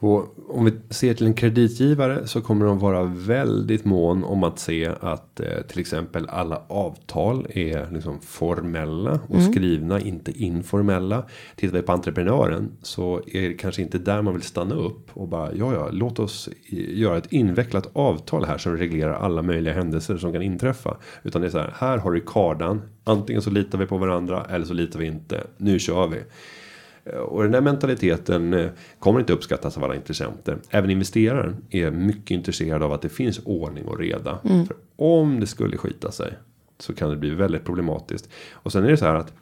[SPEAKER 1] Och om vi ser till en kreditgivare så kommer de vara väldigt mån om att se att eh, till exempel alla avtal är liksom formella och mm. skrivna, inte informella. Tittar vi på entreprenören så är det kanske inte där man vill stanna upp och bara ja, ja, låt oss göra ett invecklat avtal här som reglerar alla möjliga händelser som kan inträffa. Utan det är så här, här har du kardan. Antingen så litar vi på varandra eller så litar vi inte. Nu kör vi. Eh, och den här mentaliteten eh, kommer inte uppskattas av alla intressenter. Även investeraren är mycket intresserad av att det finns ordning och reda. Mm. För om det skulle skita sig så kan det bli väldigt problematiskt. Och sen är det så här att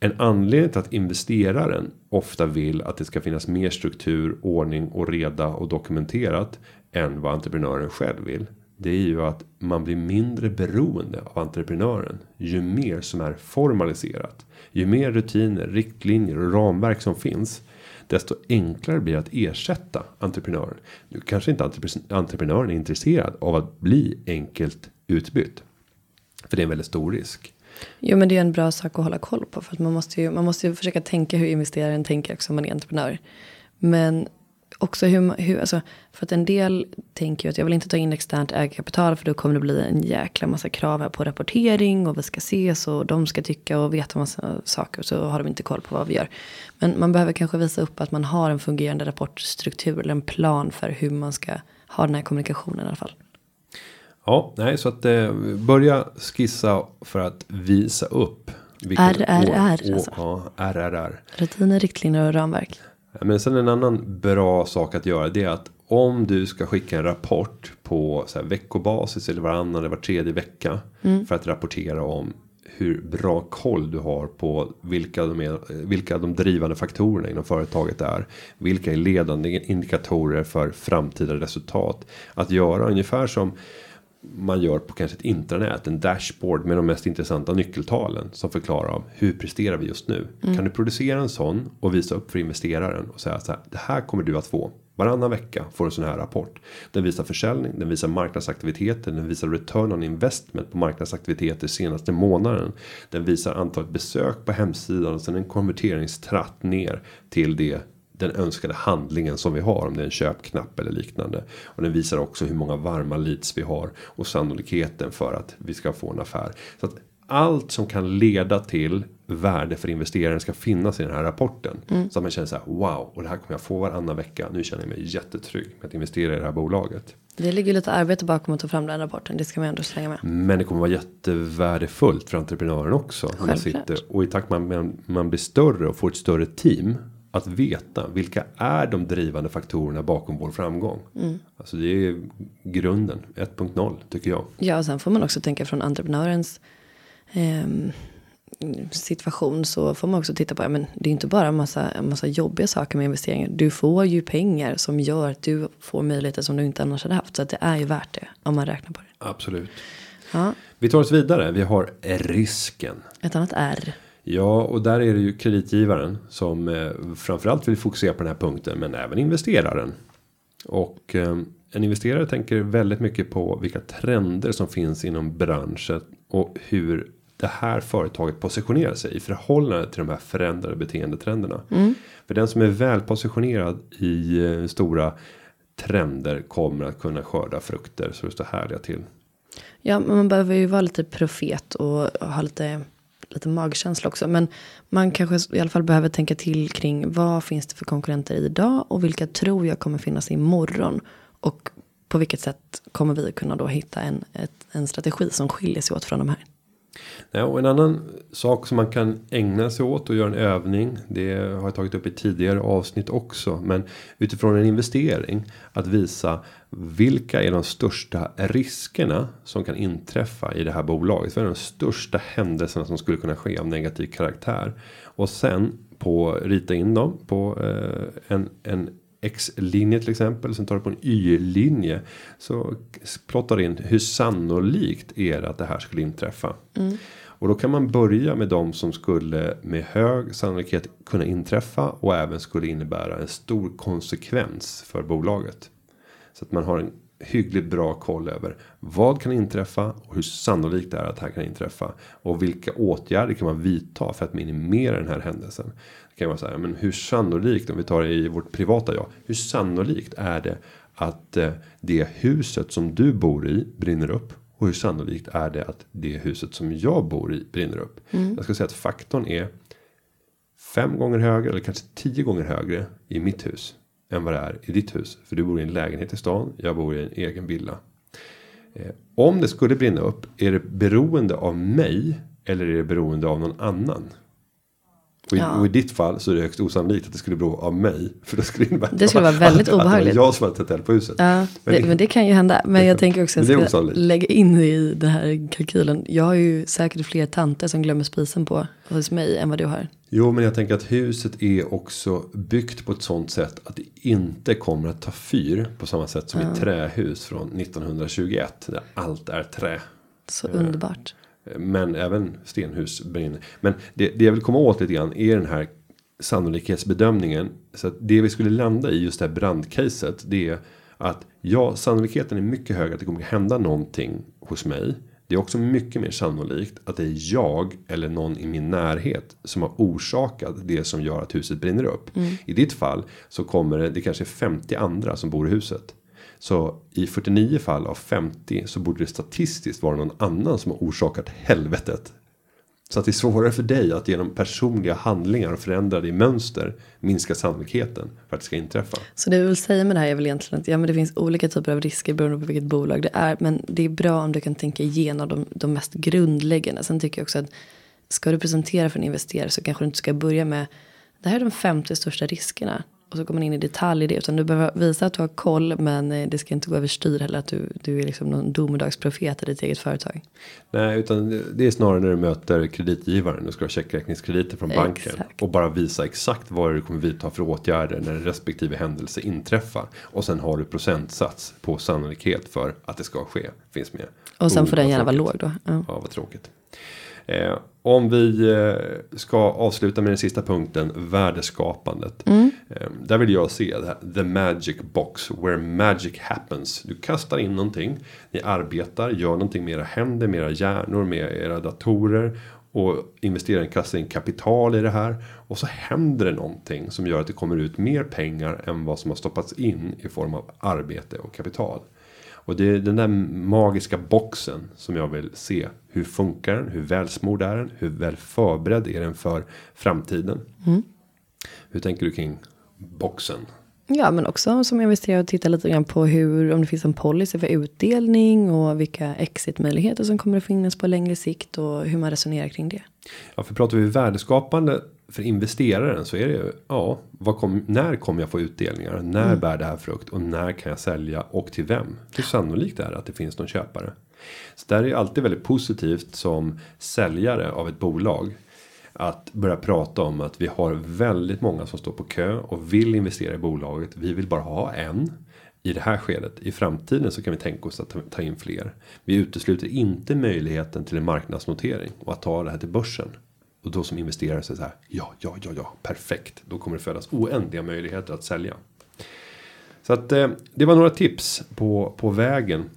[SPEAKER 1] en anledning till att investeraren ofta vill att det ska finnas mer struktur, ordning och reda och dokumenterat än vad entreprenören själv vill. Det är ju att man blir mindre beroende av entreprenören ju mer som är formaliserat. Ju mer rutiner, riktlinjer och ramverk som finns. Desto enklare blir det att ersätta entreprenören. Nu kanske inte entreprenören är intresserad av att bli enkelt utbytt. För det är en väldigt stor risk.
[SPEAKER 2] Jo men det är en bra sak att hålla koll på. För att man måste ju, man måste ju försöka tänka hur investeraren tänker också om man är entreprenör. Men också hur, hur alltså, för att en del tänker ju att jag vill inte ta in externt ägarkapital för då kommer det bli en jäkla massa krav här på rapportering och vi ska ses och de ska tycka och veta massa saker så har de inte koll på vad vi gör. Men man behöver kanske visa upp att man har en fungerande rapportstruktur eller en plan för hur man ska ha den här kommunikationen i alla fall.
[SPEAKER 1] Ja, nej, så att eh, börja skissa för att visa upp.
[SPEAKER 2] RRR alltså.
[SPEAKER 1] Ja, RRR.
[SPEAKER 2] Rutiner, riktlinjer och ramverk.
[SPEAKER 1] Men sen en annan bra sak att göra det är att om du ska skicka en rapport på så veckobasis eller varannan eller var tredje vecka. För att rapportera om hur bra koll du har på vilka de, är, vilka de drivande faktorerna inom företaget är. Vilka är ledande indikatorer för framtida resultat. Att göra ungefär som man gör på kanske ett intranät, en dashboard med de mest intressanta nyckeltalen som förklarar hur presterar vi just nu. Kan du producera en sån och visa upp för investeraren och säga så här. Det här kommer du att få varannan vecka får en sån här rapport. Den visar försäljning, den visar marknadsaktiviteter, den visar return on investment på marknadsaktiviteter senaste månaden. Den visar antalet besök på hemsidan och sen en konverteringstratt ner till det den önskade handlingen som vi har om det är en köpknapp eller liknande. Och den visar också hur många varma leads vi har och sannolikheten för att vi ska få en affär. Så att allt som kan leda till värde för investeraren ska finnas i den här rapporten. Så att man känner så här wow och det här kommer jag få varannan vecka. Nu känner jag mig jättetrygg med att investera i det här bolaget.
[SPEAKER 2] Det ligger lite arbete bakom att ta fram den rapporten. Det ska man ändå slänga med.
[SPEAKER 1] Men det kommer vara jättevärdefullt för entreprenören också. När man
[SPEAKER 2] Självklart.
[SPEAKER 1] sitter, och i takt med att man, man blir större och får ett större team. Att veta vilka är de drivande faktorerna bakom vår framgång. Alltså det är grunden 1.0 tycker jag.
[SPEAKER 2] Ja, och sen får man också tänka från entreprenörens ehm, situation så får man också titta på, ja, men det är inte bara en massa, massa jobbiga saker med investeringar. Du får ju pengar som gör att du får möjligheter som du inte annars hade haft. Så att det är ju värt det om man räknar på det.
[SPEAKER 1] Absolut.
[SPEAKER 2] Ja,
[SPEAKER 1] Vi tar oss vidare. Vi har risken.
[SPEAKER 2] ett annat R.
[SPEAKER 1] Ja, och där är det ju kreditgivaren som eh, framförallt vill fokusera på den här punkten, men även investeraren. Och eh, en investerare tänker väldigt mycket på vilka trender som finns inom branschen och hur det här företaget positionerar sig i förhållande till de här förändrade beteendetrenderna. För den som är väl positionerad i eh, stora trender kommer att kunna skörda frukter så det står härliga till.
[SPEAKER 2] Ja, men man behöver ju vara lite profet och ha lite, lite magkänsla också. Men man kanske i alla fall behöver tänka till kring vad finns det för konkurrenter idag och vilka tror jag kommer finnas imorgon. Och på vilket sätt kommer vi kunna då hitta en, ett, en strategi som skiljer sig åt från de här.
[SPEAKER 1] Nej, och en annan sak som man kan ägna sig åt och göra en övning. Det har jag tagit upp i tidigare avsnitt också. Men utifrån en investering. Att visa vilka är de största riskerna som kan inträffa i det här bolaget. Vad är de största händelserna som skulle kunna ske av negativ karaktär. Och sen på rita in dem på eh, en, en X-linje till exempel. Sen tar du på en Y-linje. Så plottar du in hur sannolikt är det att det här skulle inträffa. Och då kan man börja med de som skulle med hög sannolikhet kunna inträffa. Och även skulle innebära en stor konsekvens för bolaget. Så att man har en hyggligt bra koll över vad kan inträffa och hur sannolikt det är att det här kan inträffa. Och vilka åtgärder kan man vidta för att minimera den här händelsen. Kan vara så här, men hur sannolikt om vi tar det i vårt privata jag. Hur sannolikt är det att eh, det huset som du bor i brinner upp. Och hur sannolikt är det att det huset som jag bor i brinner upp. Jag ska säga att faktorn är fem gånger högre eller kanske tio gånger högre i mitt hus än vad det är i ditt hus. För du bor i en lägenhet i stan, jag bor i en egen villa. Eh, om det skulle brinna upp, är det beroende av mig eller är det beroende av någon annan? Och i,
[SPEAKER 2] Ja.
[SPEAKER 1] och i ditt fall så är det högst osannolikt att det skulle bero av mig. För det skulle innebära
[SPEAKER 2] Det skulle vara väldigt
[SPEAKER 1] att,
[SPEAKER 2] obehagligt.
[SPEAKER 1] Att det var jag som hade tänt eld på huset.
[SPEAKER 2] Ja,
[SPEAKER 1] Men
[SPEAKER 2] det, men det kan ju hända. Men jag tänker också att jag ska lägga in i den här kalkylen. Jag har ju säkert fler tanter som glömmer spisen på hos mig än vad du har.
[SPEAKER 1] Jo, men jag tänker att huset är också byggt på ett sånt sätt att det inte kommer att ta fyr på samma sätt som i trähus från 1921 där allt är trä.
[SPEAKER 2] Så underbart.
[SPEAKER 1] Men även stenhus brinner. Men det, det jag vill komma åt lite grann är den här sannolikhetsbedömningen. Så att det vi skulle landa i just det här brandcaset. Det är att ja, sannolikheten är mycket högre att det kommer att hända någonting hos mig. Det är också mycket mer sannolikt att det är jag eller någon i min närhet som har orsakat det som gör att huset brinner upp. I ditt fall så kommer det, det kanske är 50 andra som bor i huset. Så i 49 fall av 50 så borde det statistiskt vara någon annan som har orsakat helvetet. Så att det är svårare för dig att genom personliga handlingar och förändrade i mönster minska sannolikheten för att det ska inträffa.
[SPEAKER 2] Så det jag vill säga med det här är väl egentligen att ja, men det finns olika typer av risker beroende på vilket bolag det är. Men det är bra om du kan tänka igenom de, de mest grundläggande. Sen tycker jag också att ska du presentera för en investerare så kanske du inte ska börja med det här är de 50 största riskerna. Och så går man in i detalj i det. Utan du behöver visa att du har koll. Men eh, det ska inte gå överstyr heller. Att du, du är liksom någon domedagsprofet i ditt eget företag.
[SPEAKER 1] Nej, utan det är snarare när du möter kreditgivaren. Du ska ha checkräkningskrediter från banken.
[SPEAKER 2] Exakt.
[SPEAKER 1] Och bara visa exakt vad du kommer vidta för åtgärder när respektive händelse inträffar. Och sen har du procentsats på sannolikhet för att det ska ske. Finns med.
[SPEAKER 2] Och sen får den gärna vara låg då. Ja.
[SPEAKER 1] Ja, vad tråkigt. Eh, om vi eh, ska avsluta med den sista punkten, värdeskapandet.
[SPEAKER 2] Mm.
[SPEAKER 1] Eh, där vill jag se the magic box, where magic happens. Du kastar in någonting, ni arbetar, gör någonting med era händer, med era hjärnor, med era datorer. Och investeraren kastar in kapital i det här. Och så händer det någonting som gör att det kommer ut mer pengar än vad som har stoppats in i form av arbete och kapital. Och det är den där magiska boxen som jag vill se. Hur funkar den? Hur välsmord är den? Hur väl förberedd är den för framtiden? Hur tänker du kring boxen?
[SPEAKER 2] Ja, men också som investerare titta lite grann på hur, om det finns en policy för utdelning och vilka exitmöjligheter som kommer att finnas på längre sikt och hur man resonerar kring det.
[SPEAKER 1] Ja, för pratar vi värdeskapande för investeraren så är det ju ja, kom, när kommer jag få utdelningar? När bär det här frukt och när kan jag sälja och till vem? Hur sannolikt är det att det finns någon köpare? Så där är det alltid väldigt positivt som säljare av ett bolag att börja prata om att vi har väldigt många som står på kö och vill investera i bolaget. Vi vill bara ha en i det här skedet. I framtiden så kan vi tänka oss att ta- ta in fler. Vi utesluter inte möjligheten till en marknadsnotering och att ta det här till börsen. Och då som investerare så är det så här. Ja, ja, ja, ja, perfekt. Då kommer det födas oändliga möjligheter att sälja. Så att eh, det var några tips på på vägen.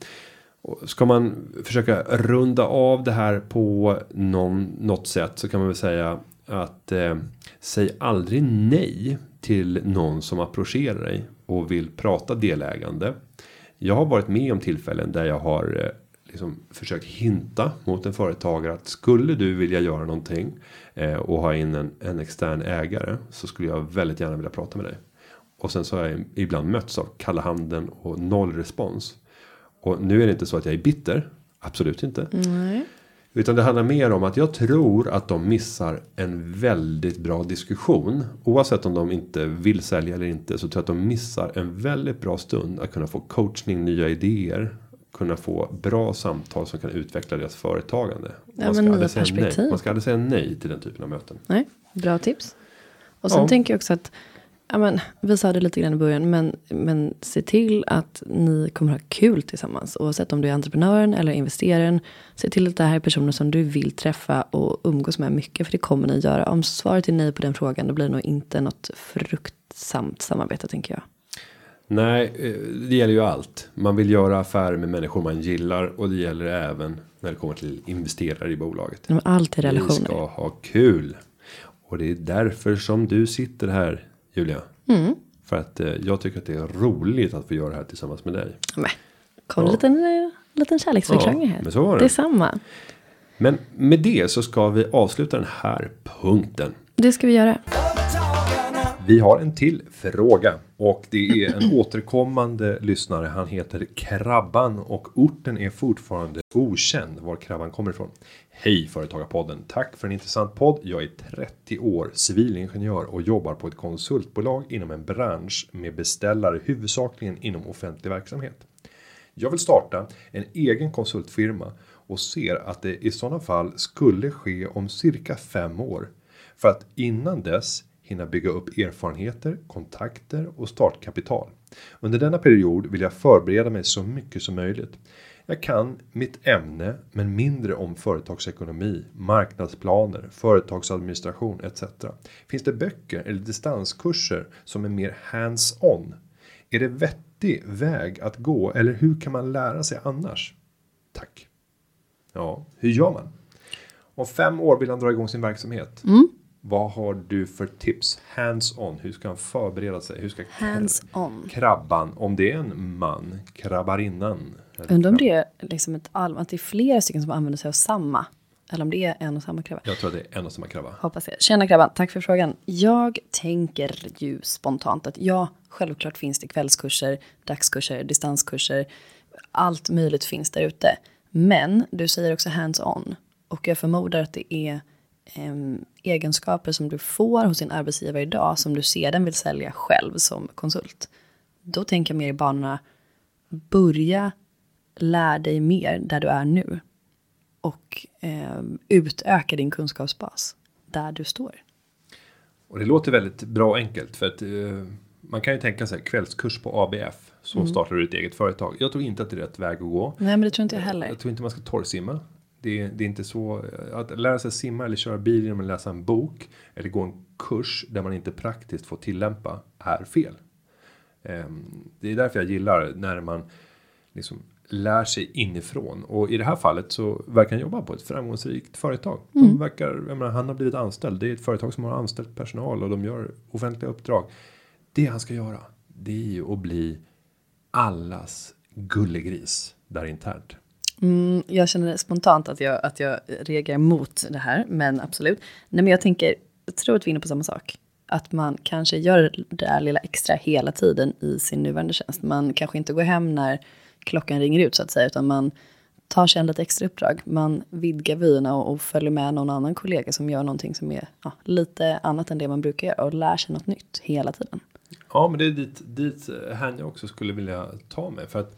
[SPEAKER 1] Ska man försöka runda av det här på någon, något sätt så kan man väl säga att eh, säg aldrig nej till någon som approcherar dig och vill prata delägande. Jag har varit med om tillfällen där jag har eh, liksom försökt hinta mot en företagare att skulle du vilja göra någonting eh, och ha in en, en extern ägare så skulle jag väldigt gärna vilja prata med dig. Och sen så har jag ibland mötts av kalla handen och noll respons. Och nu är det inte så att jag är bitter. Absolut inte.
[SPEAKER 2] Nej.
[SPEAKER 1] Utan det handlar mer om att jag tror att de missar en väldigt bra diskussion. Oavsett om de inte vill sälja eller inte. Så tror jag att de missar en väldigt bra stund. Att kunna få coachning, nya idéer. Kunna få bra samtal som kan utveckla deras företagande.
[SPEAKER 2] Ja,
[SPEAKER 1] Man ska aldrig säga nej.
[SPEAKER 2] perspektiv.
[SPEAKER 1] Man ska aldrig säga nej till den typen av möten.
[SPEAKER 2] Nej, bra tips. Och sen
[SPEAKER 1] Ja.
[SPEAKER 2] tänker jag också att, ja men, vi sa det lite grann i början, men, men se till att ni kommer ha kul tillsammans. Oavsett om du är entreprenören eller investeraren. Se till att det här är personer som du vill träffa och umgås med mycket, för det kommer ni göra. Om svaret är nej på den frågan, då blir det nog inte något fruktsamt samarbete, tänker jag.
[SPEAKER 1] Nej, eh, det gäller ju allt. Man vill göra affärer med människor man gillar och det gäller även när det kommer till investerare i bolaget.
[SPEAKER 2] Allt
[SPEAKER 1] Vi
[SPEAKER 2] relationer.
[SPEAKER 1] ska ha kul. Och det är därför som du sitter här Julia.
[SPEAKER 2] Mm.
[SPEAKER 1] För att eh, jag tycker att det är roligt att få göra det här tillsammans med dig.
[SPEAKER 2] Men, kom
[SPEAKER 1] Ja.
[SPEAKER 2] liten, eh, liten kärleksförklaring
[SPEAKER 1] Ja,
[SPEAKER 2] här.
[SPEAKER 1] men så var det.
[SPEAKER 2] det är samma.
[SPEAKER 1] Men med det så ska vi avsluta den här punkten.
[SPEAKER 2] Det ska vi göra.
[SPEAKER 1] Vi har en till fråga och det är en återkommande lyssnare. Han heter Krabban och orten är fortfarande okänd var Krabban kommer ifrån. Hej Företagarpodden! Tack för en intressant podd. Jag är 30 år, civilingenjör och jobbar på ett konsultbolag inom en bransch med beställare huvudsakligen inom offentlig verksamhet. Jag vill starta en egen konsultfirma och ser att det i sådana fall skulle ske om cirka fem år. För att innan dess hinna bygga upp erfarenheter, kontakter och startkapital. Under denna period vill jag förbereda mig så mycket som möjligt. Jag kan mitt ämne men mindre om företagsekonomi, marknadsplaner, företagsadministration etc. Finns det böcker eller distanskurser som är mer hands-on? Är det vettig väg att gå eller hur kan man lära sig annars? Tack. Ja, hur gör man? Om fem år vill han dra igång sin verksamhet. Mm. Vad har du för tips? Hands-on. Hur ska han förbereda sig? Hur ska
[SPEAKER 2] Hands on.
[SPEAKER 1] krabban, om det är en man, krabbarinnan.
[SPEAKER 2] Undrar om det är liksom ett allmänt, att det är flera stycken som använder sig av samma. Eller om det är en och samma krabba.
[SPEAKER 1] Jag tror att det är en och samma krabba.
[SPEAKER 2] Hoppas jag. Tjena krabban, tack för frågan. Jag tänker ju spontant att ja, självklart finns det kvällskurser, dagskurser, distanskurser. Allt möjligt finns där ute. Men du säger också hands-on. Och jag förmodar att det är egenskaper som du får hos din arbetsgivare idag som du sedan vill sälja själv som konsult. Då tänker jag mer i banorna, börja lär dig mer där du är nu. Och em, utöka din kunskapsbas där du står.
[SPEAKER 1] Och det låter väldigt bra och enkelt för att eh, man kan ju tänka sig kvällskurs på ABF. Så startar du ett eget företag. Jag tror inte att det är rätt väg att gå.
[SPEAKER 2] Nej, men det tror inte jag heller.
[SPEAKER 1] Jag tror inte man ska torrsimma. Det är, det är inte så att lära sig simma eller köra bil genom att läsa en bok eller gå en kurs där man inte praktiskt får tillämpa är fel. Ehm, Det är därför jag gillar när man liksom lär sig inifrån och i det här fallet så verkar han jobba på ett framgångsrikt företag. De verkar, jag menar, han har blivit anställd. Det är ett företag som har anställt personal och de gör offentliga uppdrag. Det han ska göra, det är ju att bli allas gullegris där internt.
[SPEAKER 2] Mm, jag känner spontant att jag, att jag reagerar mot det här, men absolut. Nej, men jag tänker, jag tror att vi är inne på samma sak. Att man kanske gör det där lilla extra hela tiden i sin nuvarande tjänst. Man kanske inte går hem när klockan ringer ut så att säga, utan man tar sig en lite extra uppdrag. Man vidgar vyerna och, och följer med någon annan kollega som gör någonting som är ja, lite annat än det man brukar göra och lär sig något nytt hela tiden.
[SPEAKER 1] Ja, men det är dit, dit eh, här jag också skulle vilja ta mig. För att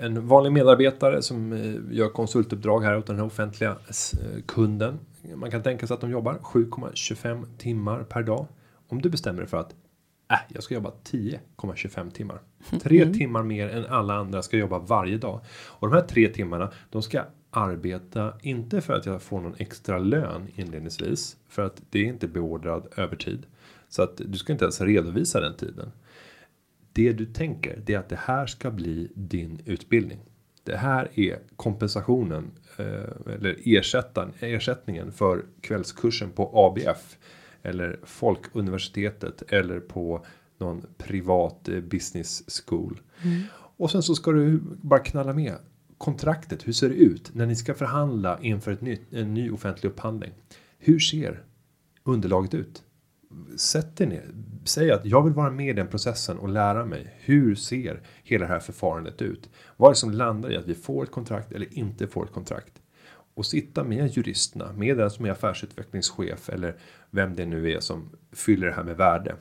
[SPEAKER 1] en vanlig medarbetare som eh, gör konsultuppdrag här åt den här offentliga eh, kunden. Man kan tänka sig att de jobbar 7,25 timmar per dag. Om du bestämmer dig för att äh, jag ska jobba 10,25 timmar. Tre timmar mer än alla andra ska jobba varje dag. Och de här tre timmarna, de ska arbeta, inte för att jag får någon extra lön inledningsvis. För att det är inte beordrad övertid. Så att du ska inte ens redovisa den tiden. Det du tänker, det är att det här ska bli din utbildning. Det här är kompensationen eh, eller ersättningen för kvällskursen på ABF eller Folkuniversitetet eller på någon privat eh, business school. Och sen så ska du bara knalla med kontraktet. Hur ser det ut när ni ska förhandla inför ett nytt, en ny offentlig upphandling? Hur ser underlaget ut? Sätt dig ner. Säg att jag vill vara med i den processen och lära mig. Hur ser hela det här förfarandet ut? Vad är det som landar i att vi får ett kontrakt eller inte får ett kontrakt? Och sitta med juristerna, med den som är affärsutvecklingschef eller vem det nu är som fyller det här med värde.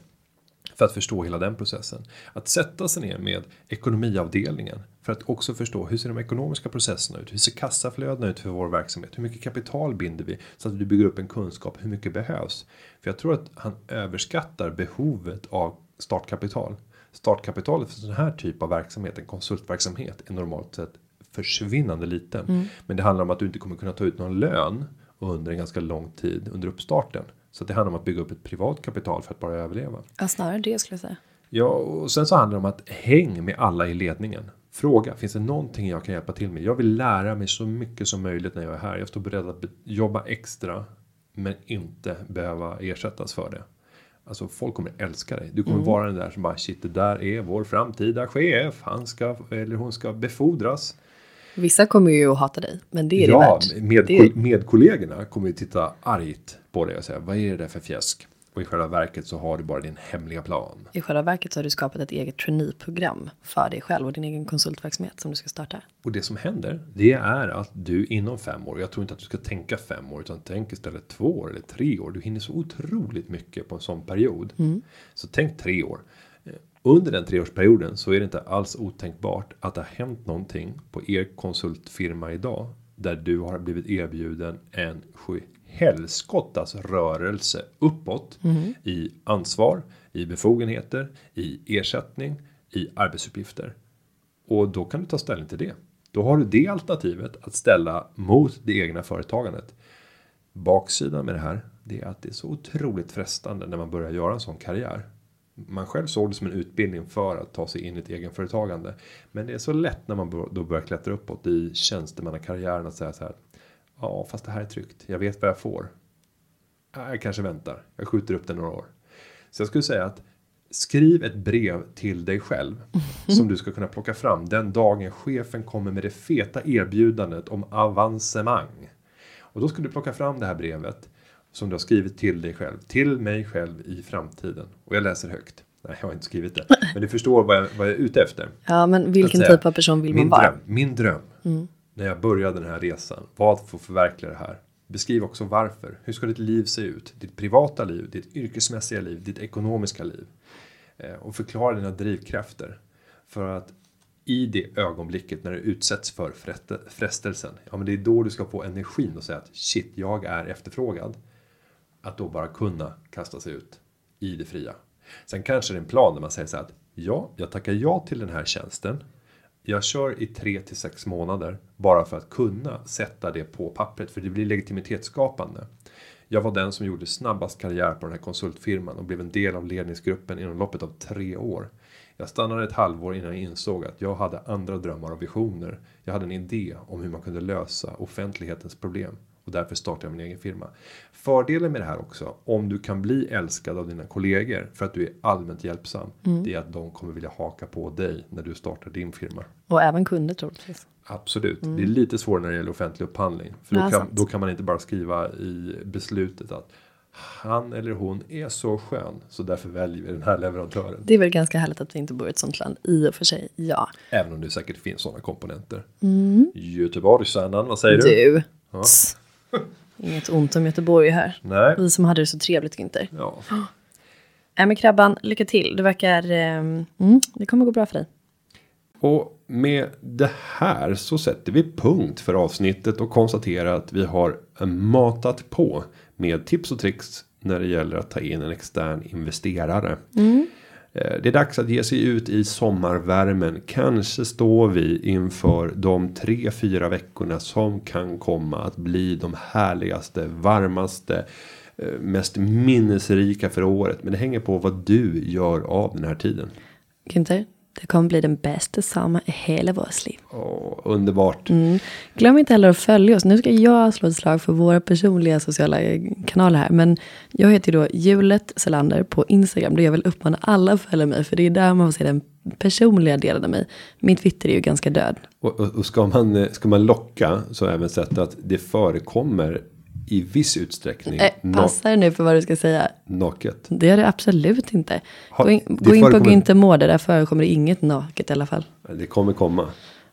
[SPEAKER 1] För att förstå hela den processen. Att sätta sig ner med ekonomiavdelningen. För att också förstå hur ser de ekonomiska processerna ut? Hur ser kassaflödena ut för vår verksamhet? Hur mycket kapital binder vi? Så att du bygger upp en kunskap. Hur mycket behövs? För jag tror att han överskattar behovet av startkapital. Startkapitalet för sån här typ av verksamhet, en konsultverksamhet, är normalt sett försvinnande liten. Men det handlar om att du inte kommer kunna ta ut någon lön under en ganska lång tid under uppstarten. Så det handlar om att bygga upp ett privat kapital för att bara överleva.
[SPEAKER 2] Ja, snarare det skulle jag säga.
[SPEAKER 1] Ja, och sen så handlar det om att häng med alla i ledningen. Fråga, finns det någonting jag kan hjälpa till med? Jag vill lära mig så mycket som möjligt när jag är här. Jag står beredd att jobba extra, men inte behöva ersättas för det. Alltså folk kommer älska dig. Du kommer vara den där som bara shit, det där är vår framtida chef. Han ska eller hon ska befordras.
[SPEAKER 2] Vissa kommer ju att hata dig, men det är det
[SPEAKER 1] Ja,
[SPEAKER 2] värt.
[SPEAKER 1] med,
[SPEAKER 2] det är,
[SPEAKER 1] med kollegorna kommer ju titta argt på dig och säga vad är det där för fjäsk? Och i själva verket så har du bara din hemliga plan.
[SPEAKER 2] I själva verket så har du skapat ett eget traineeprogram för dig själv och din egen konsultverksamhet som du ska starta.
[SPEAKER 1] Och det som händer, det är att du inom fem år, jag tror inte att du ska tänka fem år, utan tänk istället två år eller tre år. Du hinner så otroligt mycket på en sån period. Så tänk tre år. Under den treårsperioden så är det inte alls otänkbart att det har hänt någonting på er konsultfirma idag. Där du har blivit erbjuden en sju helskottas rörelse uppåt i ansvar, i befogenheter, i ersättning, i arbetsuppgifter. Och då kan du ta ställning till det. Då har du det alternativet att ställa mot det egna företagandet. Baksidan med det här, det är att det är så otroligt frestande när man börjar göra en sån karriär. Man själv såg det som en utbildning för att ta sig in i ett egenföretagande. Men det är så lätt när man då börjar klättra uppåt i tjänstemannakarriären att säga så här. Ja, fast det här är tryggt. Jag vet vad jag får. Ja, Jag kanske väntar. Jag skjuter upp det några år. Så jag skulle säga att skriv ett brev till dig själv som du ska kunna plocka fram den dagen chefen kommer med det feta erbjudandet om avancemang. Och då ska du plocka fram det här brevet som du har skrivit till dig själv, till mig själv i framtiden. Och jag läser högt. Nej, jag har inte skrivit det. Men du förstår vad jag, vad jag är ute efter.
[SPEAKER 2] Ja, men vilken
[SPEAKER 1] säga,
[SPEAKER 2] typ av person vill man vara?
[SPEAKER 1] Dröm, min dröm. När jag började den här resan var att få förverkliga det här. Beskriv också varför. Hur ska ditt liv se ut? Ditt privata liv, ditt yrkesmässiga liv, ditt ekonomiska liv. Eh, och förklara dina drivkrafter. För att i det ögonblicket när du utsätts för frestelsen. Ja men det är då du ska få energin och säga att shit jag är efterfrågad. Att då bara kunna kasta sig ut i det fria. Sen kanske det är en plan där man säger så här att ja, jag tackar ja till den här tjänsten. Jag kör i 3 till 6 månader bara för att kunna sätta det på pappret för det blir legitimitetsskapande. Jag var den som gjorde snabbast karriär på den här konsultfirman och blev en del av ledningsgruppen inom loppet av tre år. Jag stannade ett halvår innan jag insåg att jag hade andra drömmar och visioner. Jag hade en idé om hur man kunde lösa offentlighetens problem och därför startade jag min egen firma. Fördelen med det här också, om du kan bli älskad av dina kollegor för att du är allmänt hjälpsam, det är att de kommer vilja haka på dig när du startar din firma.
[SPEAKER 2] Och även kunder troligtvis.
[SPEAKER 1] Absolut, det är lite svårare när det gäller offentlig upphandling. För då,
[SPEAKER 2] Ja,
[SPEAKER 1] kan, då kan man inte bara skriva i beslutet att han eller hon är så skön så därför väljer vi den här leverantören.
[SPEAKER 2] Det är väl ganska härligt att vi inte bor i ett sånt land i och för sig. Ja.
[SPEAKER 1] Även om det säkert finns sådana komponenter. Göteborgsandan, vad säger du?
[SPEAKER 2] Du. Tss. Inget ont om Göteborg här.
[SPEAKER 1] Nej.
[SPEAKER 2] Vi som hade det så trevligt Günther.
[SPEAKER 1] Ja.
[SPEAKER 2] Nej men Krabban, lycka till. Det verkar... ehm, mm, det kommer gå bra för dig.
[SPEAKER 1] Och med det här så sätter vi punkt för avsnittet och konstaterar att vi har matat på med tips och tricks när det gäller att ta in en extern investerare. Eh, Eh, det är dags att ge sig ut i sommarvärmen. Kanske står vi inför de tre, fyra veckorna som kan komma att bli de härligaste, varmaste, eh, mest minnesrika för året. Men det hänger på vad du gör av den här tiden.
[SPEAKER 2] Günther, det kommer bli den bästa sommar i hela vårt liv.
[SPEAKER 1] Åh, underbart.
[SPEAKER 2] Mm. Glöm inte heller att följa oss. Nu ska jag slå ett slag för våra personliga sociala kanaler här. Men jag heter ju då Julet Selander på Instagram. Då jag vill uppmana alla att följa mig. För det är där man får se den personliga delen av mig. Min Twitter är ju ganska död.
[SPEAKER 1] Och, och, och ska, man, eh, ska man locka så även sett att det förekommer i viss utsträckning
[SPEAKER 2] Eh,
[SPEAKER 1] na-
[SPEAKER 2] passa dig nu för vad du ska säga.
[SPEAKER 1] naket.
[SPEAKER 2] Det är det absolut inte.
[SPEAKER 1] Ha-
[SPEAKER 2] Gå in, gå in på Günther Mårder. Där förekommer det inget naket i alla fall.
[SPEAKER 1] Det kommer komma.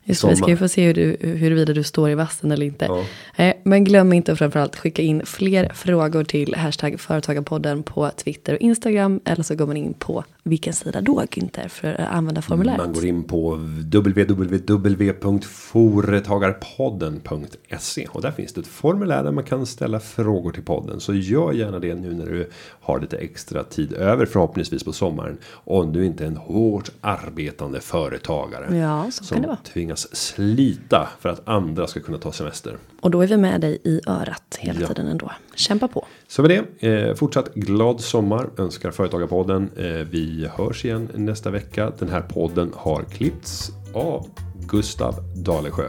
[SPEAKER 2] Just det, vi ska ju få se hur du, huruvida du står i vassen eller inte.
[SPEAKER 1] Ja.
[SPEAKER 2] Eh, Men glöm inte att framförallt skicka in fler frågor till hashtag företagarpodden på Twitter och Instagram. Eller så går man in på vilken sida då Günther för att använda formuläret.
[SPEAKER 1] Man går in på www.företagarpodden.se och där finns det ett formulär där man kan ställa frågor till podden. Så gör gärna det nu när du har lite extra tid över förhoppningsvis på sommaren. Om du inte är en hårt arbetande företagare.
[SPEAKER 2] Ja, så
[SPEAKER 1] som
[SPEAKER 2] kan det vara.
[SPEAKER 1] tvingas slita för att andra ska kunna ta semester.
[SPEAKER 2] Och då är vi med dig i örat hela
[SPEAKER 1] Ja.
[SPEAKER 2] tiden ändå. Kämpa på.
[SPEAKER 1] Så med det, eh, fortsatt glad sommar önskar Företagarpodden. Eh, vi hörs igen nästa vecka. Den här podden har klippts av Gustav Dalesjö.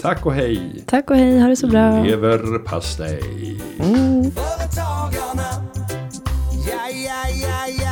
[SPEAKER 1] Tack och hej!
[SPEAKER 2] Tack och hej, ha det så bra!
[SPEAKER 1] Leverpastej! Mm.
[SPEAKER 3] Företagarna, ja, ja, ja, ja.